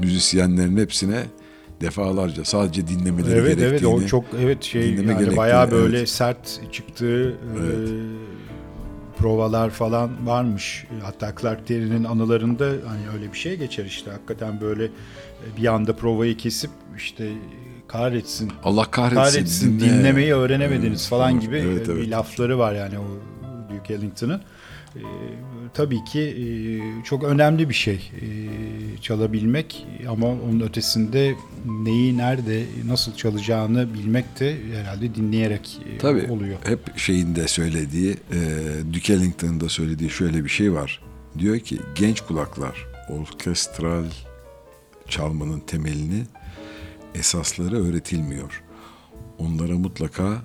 müzisyenlerin hepsine defalarca sadece dinlemeleri Evet evet gerektiğini o çok evet şey dinleme yani gerektiğini, bayağı böyle evet. sert çıktığı Evet. e, provalar falan varmış. Hatta Clark Terry'nin anılarında hani öyle bir şey geçer işte hakikaten böyle e, bir anda provayı kesip işte kahretsin Allah kahretsin, kahretsin dinle. dinlemeyi öğrenemediniz Evet, falan evet, gibi evet, e, bir evet. lafları var yani o Duke Ellington'ın. E, tabii ki e, çok önemli bir şey e, çalabilmek ama onun ötesinde neyi nerede nasıl çalacağını bilmek de herhalde dinleyerek e, Tabii oluyor. hep şeyinde söylediği, e, Duke Ellington'ın da söylediği şöyle bir şey var. Diyor ki genç kulaklar orkestral çalmanın temelini, esasları öğretilmiyor. Onlara mutlaka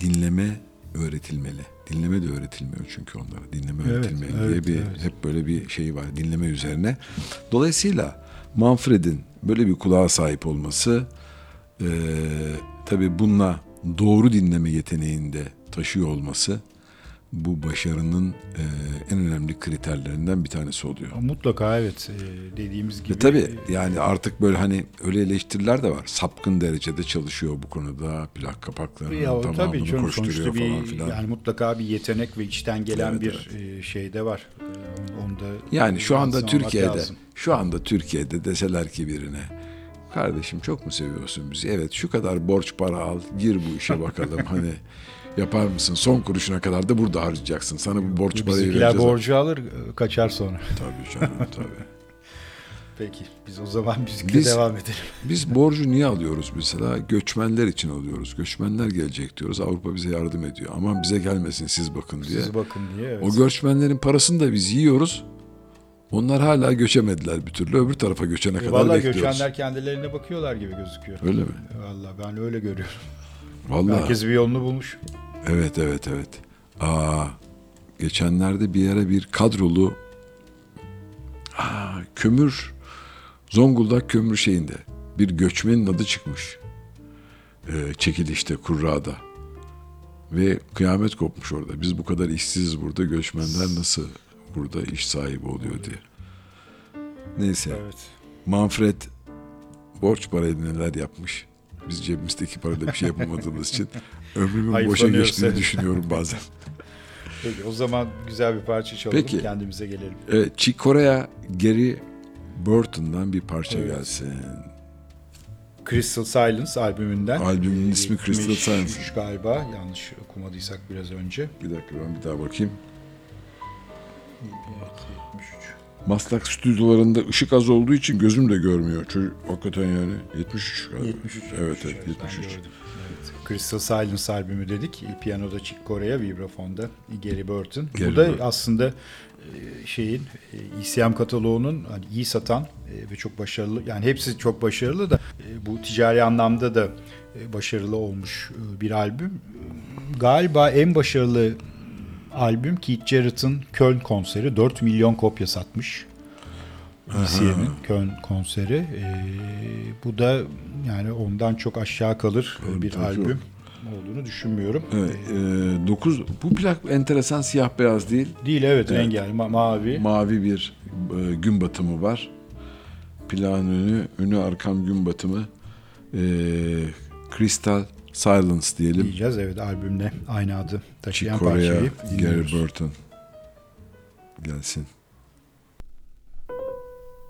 dinleme öğretilmeli. Dinleme de öğretilmiyor çünkü onlara. Dinleme Evet, öğretilmeli evet, diye bir evet. hep böyle bir şey var dinleme üzerine. Dolayısıyla Manfred'in böyle bir kulağa sahip olması e, tabii bununla doğru dinleme yeteneğinde taşıyor olması bu başarının e, en önemli kriterlerinden bir tanesi oluyor. Mutlaka evet e, dediğimiz gibi. Ve tabii yani artık böyle hani öyle eleştiriler de var. Sapkın derecede çalışıyor bu konuda. Plak kapaklarının Ya, tabii tamamını canım koşturuyor bir falan filan. yani mutlaka bir yetenek ve içten gelen Evet, bir e, şey de var. E, Onu da Yani şu anda Türkiye'de lazım. şu anda Türkiye'de deseler ki birine kardeşim çok mu seviyorsun bizi? Evet şu kadar borç para al gir bu işe bakalım hani yapar mısın? Son kuruşuna kadar da burada harcayacaksın. Sana bu borç parayı vereceğiz. borcu alır e, kaçar sonra. Tabii canım tabii. Peki biz o zaman müzikle Biz- devam edelim. Biz borcu niye alıyoruz mesela? Göçmenler için alıyoruz. Göçmenler gelecek diyoruz. Avrupa bize yardım ediyor. Aman bize gelmesin siz bakın diye. Siz bakın diye. Evet. O göçmenlerin parasını da biz yiyoruz. Onlar hala göçemediler bir türlü. Öbür tarafa göçene kadar Vallahi bekliyoruz. göçenler kendilerine bakıyorlar gibi gözüküyor. Öyle mi? Vallahi ben öyle görüyorum. Vallahi. Herkes bir yolunu bulmuş. Evet evet evet. Aa, geçenlerde bir yere bir kadrolu Aa, kömür Zonguldak kömür şeyinde bir göçmenin adı çıkmış. Ee, çekilişte, kurrada. Ve kıyamet kopmuş orada. Biz bu kadar işsiziz burada. Göçmenler nasıl burada iş sahibi oluyor diye. Neyse. Evet. Manfred borç parayla neler yapmış. Biz cebimizdeki parayla bir şey yapamadığımız için ömrümün boşa geçtiğini düşünüyorum bazen. Peki o zaman güzel bir parça çalalım. Peki. Kendimize gelelim. Evet, Chick Corea Gary Burton'dan bir parça Evet. gelsin. Crystal Silence albümünden. Albümün ismi Crystal 73 Silence. galiba. Yanlış okumadıysak biraz önce. Bir dakika ben bir daha bakayım. Evet, 73. Maslak stüdyolarında ışık az olduğu için gözüm de görmüyor. Çocuk hakikaten yani 73 galiba. 73. Evet evet ben 73. gördüm. Crystal Silence albümü dedik. Piyanoda Chick Corea, vibrafonda Gary Burton. Gary Bu da Burton. aslında e, şeyin e, ECM kataloğunun hani iyi satan e, ve çok başarılı yani hepsi çok başarılı da e, bu ticari anlamda da e, başarılı olmuş e, bir albüm. E, Galiba en başarılı albüm Keith Jarrett'ın Köln konseri 4 milyon kopya satmış. ECM'in Köln konseri. E, bu da yani ondan çok aşağı kalır Tabii, bir albüm olduğunu düşünmüyorum. Evet, e, 9 bu plak enteresan siyah beyaz değil. Değil evet, Evet. rengi yani ma- mavi. Mavi bir e, gün batımı var. Plağın önü, önü arkam gün batımı. E, Crystal Silence diyelim. diyeceğiz evet albümle aynı adı taşıyan Chick parçayı Gary. Burton. Gelsin.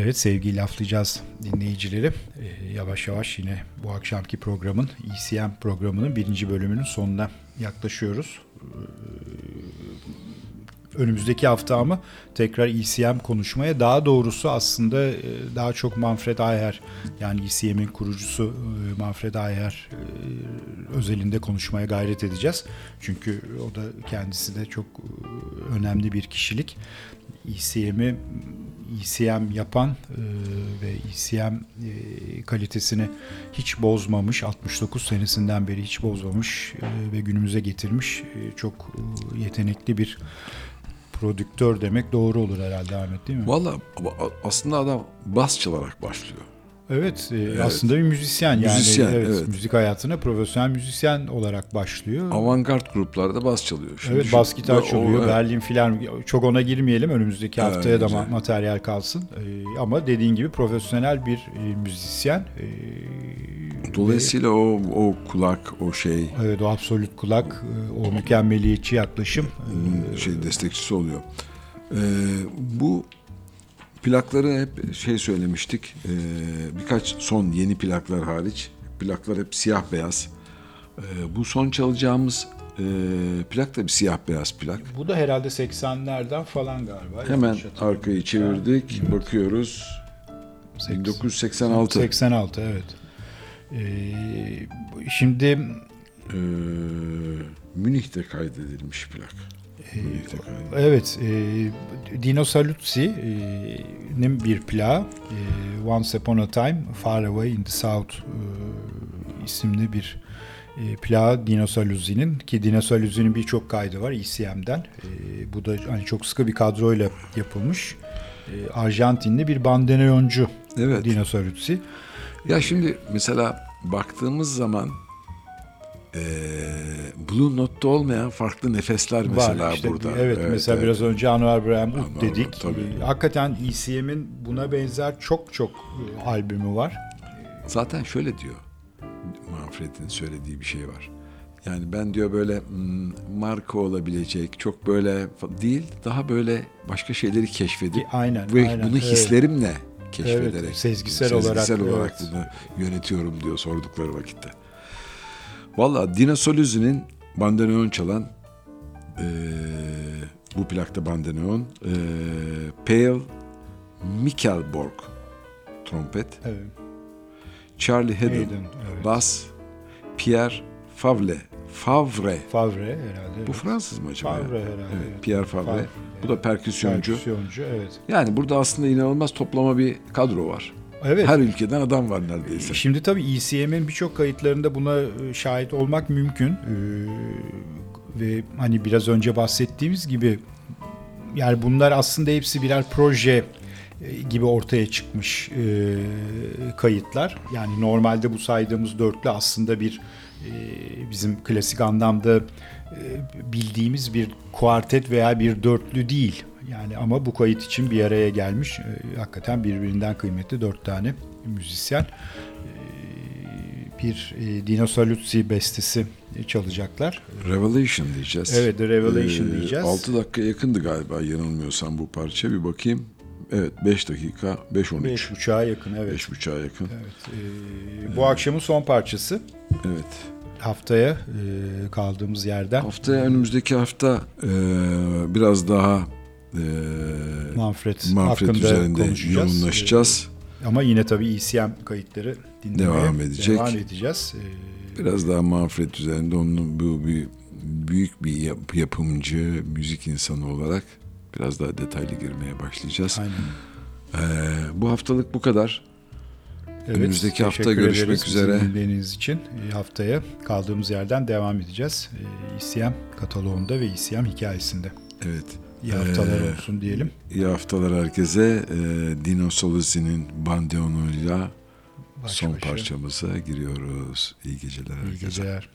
Evet sevgili laflayacağız dinleyicileri. Ee, yavaş yavaş yine bu akşamki programın ECM programının birinci bölümünün sonuna yaklaşıyoruz. Ee, önümüzdeki hafta ama tekrar ECM konuşmaya daha doğrusu aslında e, daha çok Manfred Ayer yani ECM'in kurucusu e, Manfred Ayer özelinde konuşmaya gayret edeceğiz. Çünkü o da kendisi de çok e, önemli bir kişilik. ECM'i ECM yapan e, ve ECM e, kalitesini hiç bozmamış, 69 senesinden beri hiç bozmamış e, ve günümüze getirmiş e, çok e, yetenekli bir prodüktör demek doğru olur herhalde Ahmet değil mi? Valla aslında adam bas çalarak başlıyor. Evet, e, aslında bir müzisyen yani Müzisyen, evet, evet. müzik hayatına profesyonel müzisyen olarak başlıyor. Avantgard gruplarda bas çalıyor. Şimdi evet bas gitar o- çalıyor. evet. Berlin filan çok ona girmeyelim. Önümüzdeki Evet, haftaya da güzel. ma- materyal kalsın. E, ama dediğin gibi profesyonel bir e, müzisyen. E, Dolayısıyla o o kulak, o şey ve- evet o absolut kulak, e, o mükemmeliyetçi yaklaşım. e, şey destekçisi oluyor. Ee, bu plakları hep şey söylemiştik. ee, birkaç son yeni plaklar hariç. Plaklar hep siyah beyaz. Ee, bu son çalacağımız ee, plak da bir siyah beyaz plak. bu da herhalde 80'lerden falan galiba. Hemen arkayı çevirdik. Bakıyoruz. 1986. 86 evet. E, şimdi Ee, Münih'te kaydedilmiş plak. Evet, e, Dino Saluzzi'nin bir plağı e, Once Upon a Time Far Away in the South e, isimli bir e, plağı Dino Saluzzi'nin ki Dino Saluzzi'nin birçok kaydı var ECM'den. E, bu da hani çok sıkı bir kadroyla yapılmış. E, Arjantinli bir bandoneoncu Evet. Dino Saluzzi. Ya şimdi mesela baktığımız zaman eee Blue Note'da olmayan farklı nefesler mesela var işte. burada. Evet, mesela evet. biraz önce Anwar Anwar, dedik. tabii. E, Hakikaten ECM'in buna benzer çok çok e, albümü var. Zaten şöyle diyor. Manfred'in söylediği bir şey var. Yani ben diyor böyle hmm, marka olabilecek çok böyle değil daha böyle başka şeyleri keşfedip Aynen, ve aynen, bunu evet. hislerimle keşfederek Evet, sezgisel olarak, sezgisel olarak evet. bunu yönetiyorum diyor sordukları vakitte. Valla Dina Solüzü'nün bandoneon çalan eee, bu plakta bandoneon eee Pale Mikkelborg trompet Evet. Charlie Haddon, Hayden, evet. bas, Pierre Favre, Favre. Favre herhalde. Bu evet. Fransız mı acaba? Favre herhalde. Evet, Pierre Favre. Favre, Bu da perküsyoncu. Perküsyoncu, evet. Yani burada aslında inanılmaz toplama bir kadro var. Evet. Her ülkeden adam var neredeyse. Şimdi tabii ECM'in birçok kayıtlarında buna e, şahit olmak mümkün. Ee, ve hani biraz önce bahsettiğimiz gibi yani bunlar aslında hepsi birer proje e, gibi ortaya çıkmış e, kayıtlar. Yani normalde bu saydığımız dörtlü aslında bir e, bizim klasik anlamda e, bildiğimiz bir kuartet veya bir dörtlü değil. Yani ama bu kayıt için bir araya gelmiş e, hakikaten birbirinden kıymetli dört tane müzisyen bir e, Dino Saluzzi bestesi çalacaklar. Revelation diyeceğiz. Evet, The Revelation diyeceğiz. 6 dakika yakındı galiba yanılmıyorsam bu parça. Bir bakayım. Evet 5 dakika 5-13. Beş buçuğa yakın evet. 5.5'a yakın. evet. e, bu akşamın son parçası. Evet. Haftaya e, kaldığımız yerden Haftaya önümüzdeki hafta e, biraz daha e, Manfred, Manfred üzerinde yoğunlaşacağız. E, ama yine tabii ECM kayıtları dinlemeye Devam edecek. devam edeceğiz. E, Biraz daha Manfred üzerinde onun bu bir büyük bir yap- yapımcı, müzik insanı olarak biraz daha detaylı girmeye başlayacağız. aynen. Ee, bu haftalık bu kadar. Evet, Önümüzdeki hafta görüşmek üzere. dinlediğiniz için. E, haftaya kaldığımız yerden devam edeceğiz. E, ECM kataloğunda ve ECM hikayesinde. Evet. İyi haftalar Ee, olsun diyelim. İyi haftalar herkese. Ee, Dino Soluzi'nin bandoneonuyla Baş son başa. parçamıza giriyoruz. İyi geceler İyi herkese. geceler.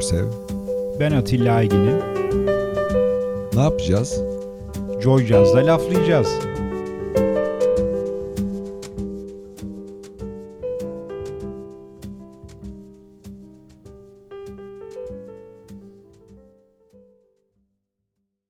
Görsev. Ben Atilla Aygin'im. Ne yapacağız? Joy Jazz'da laflayacağız.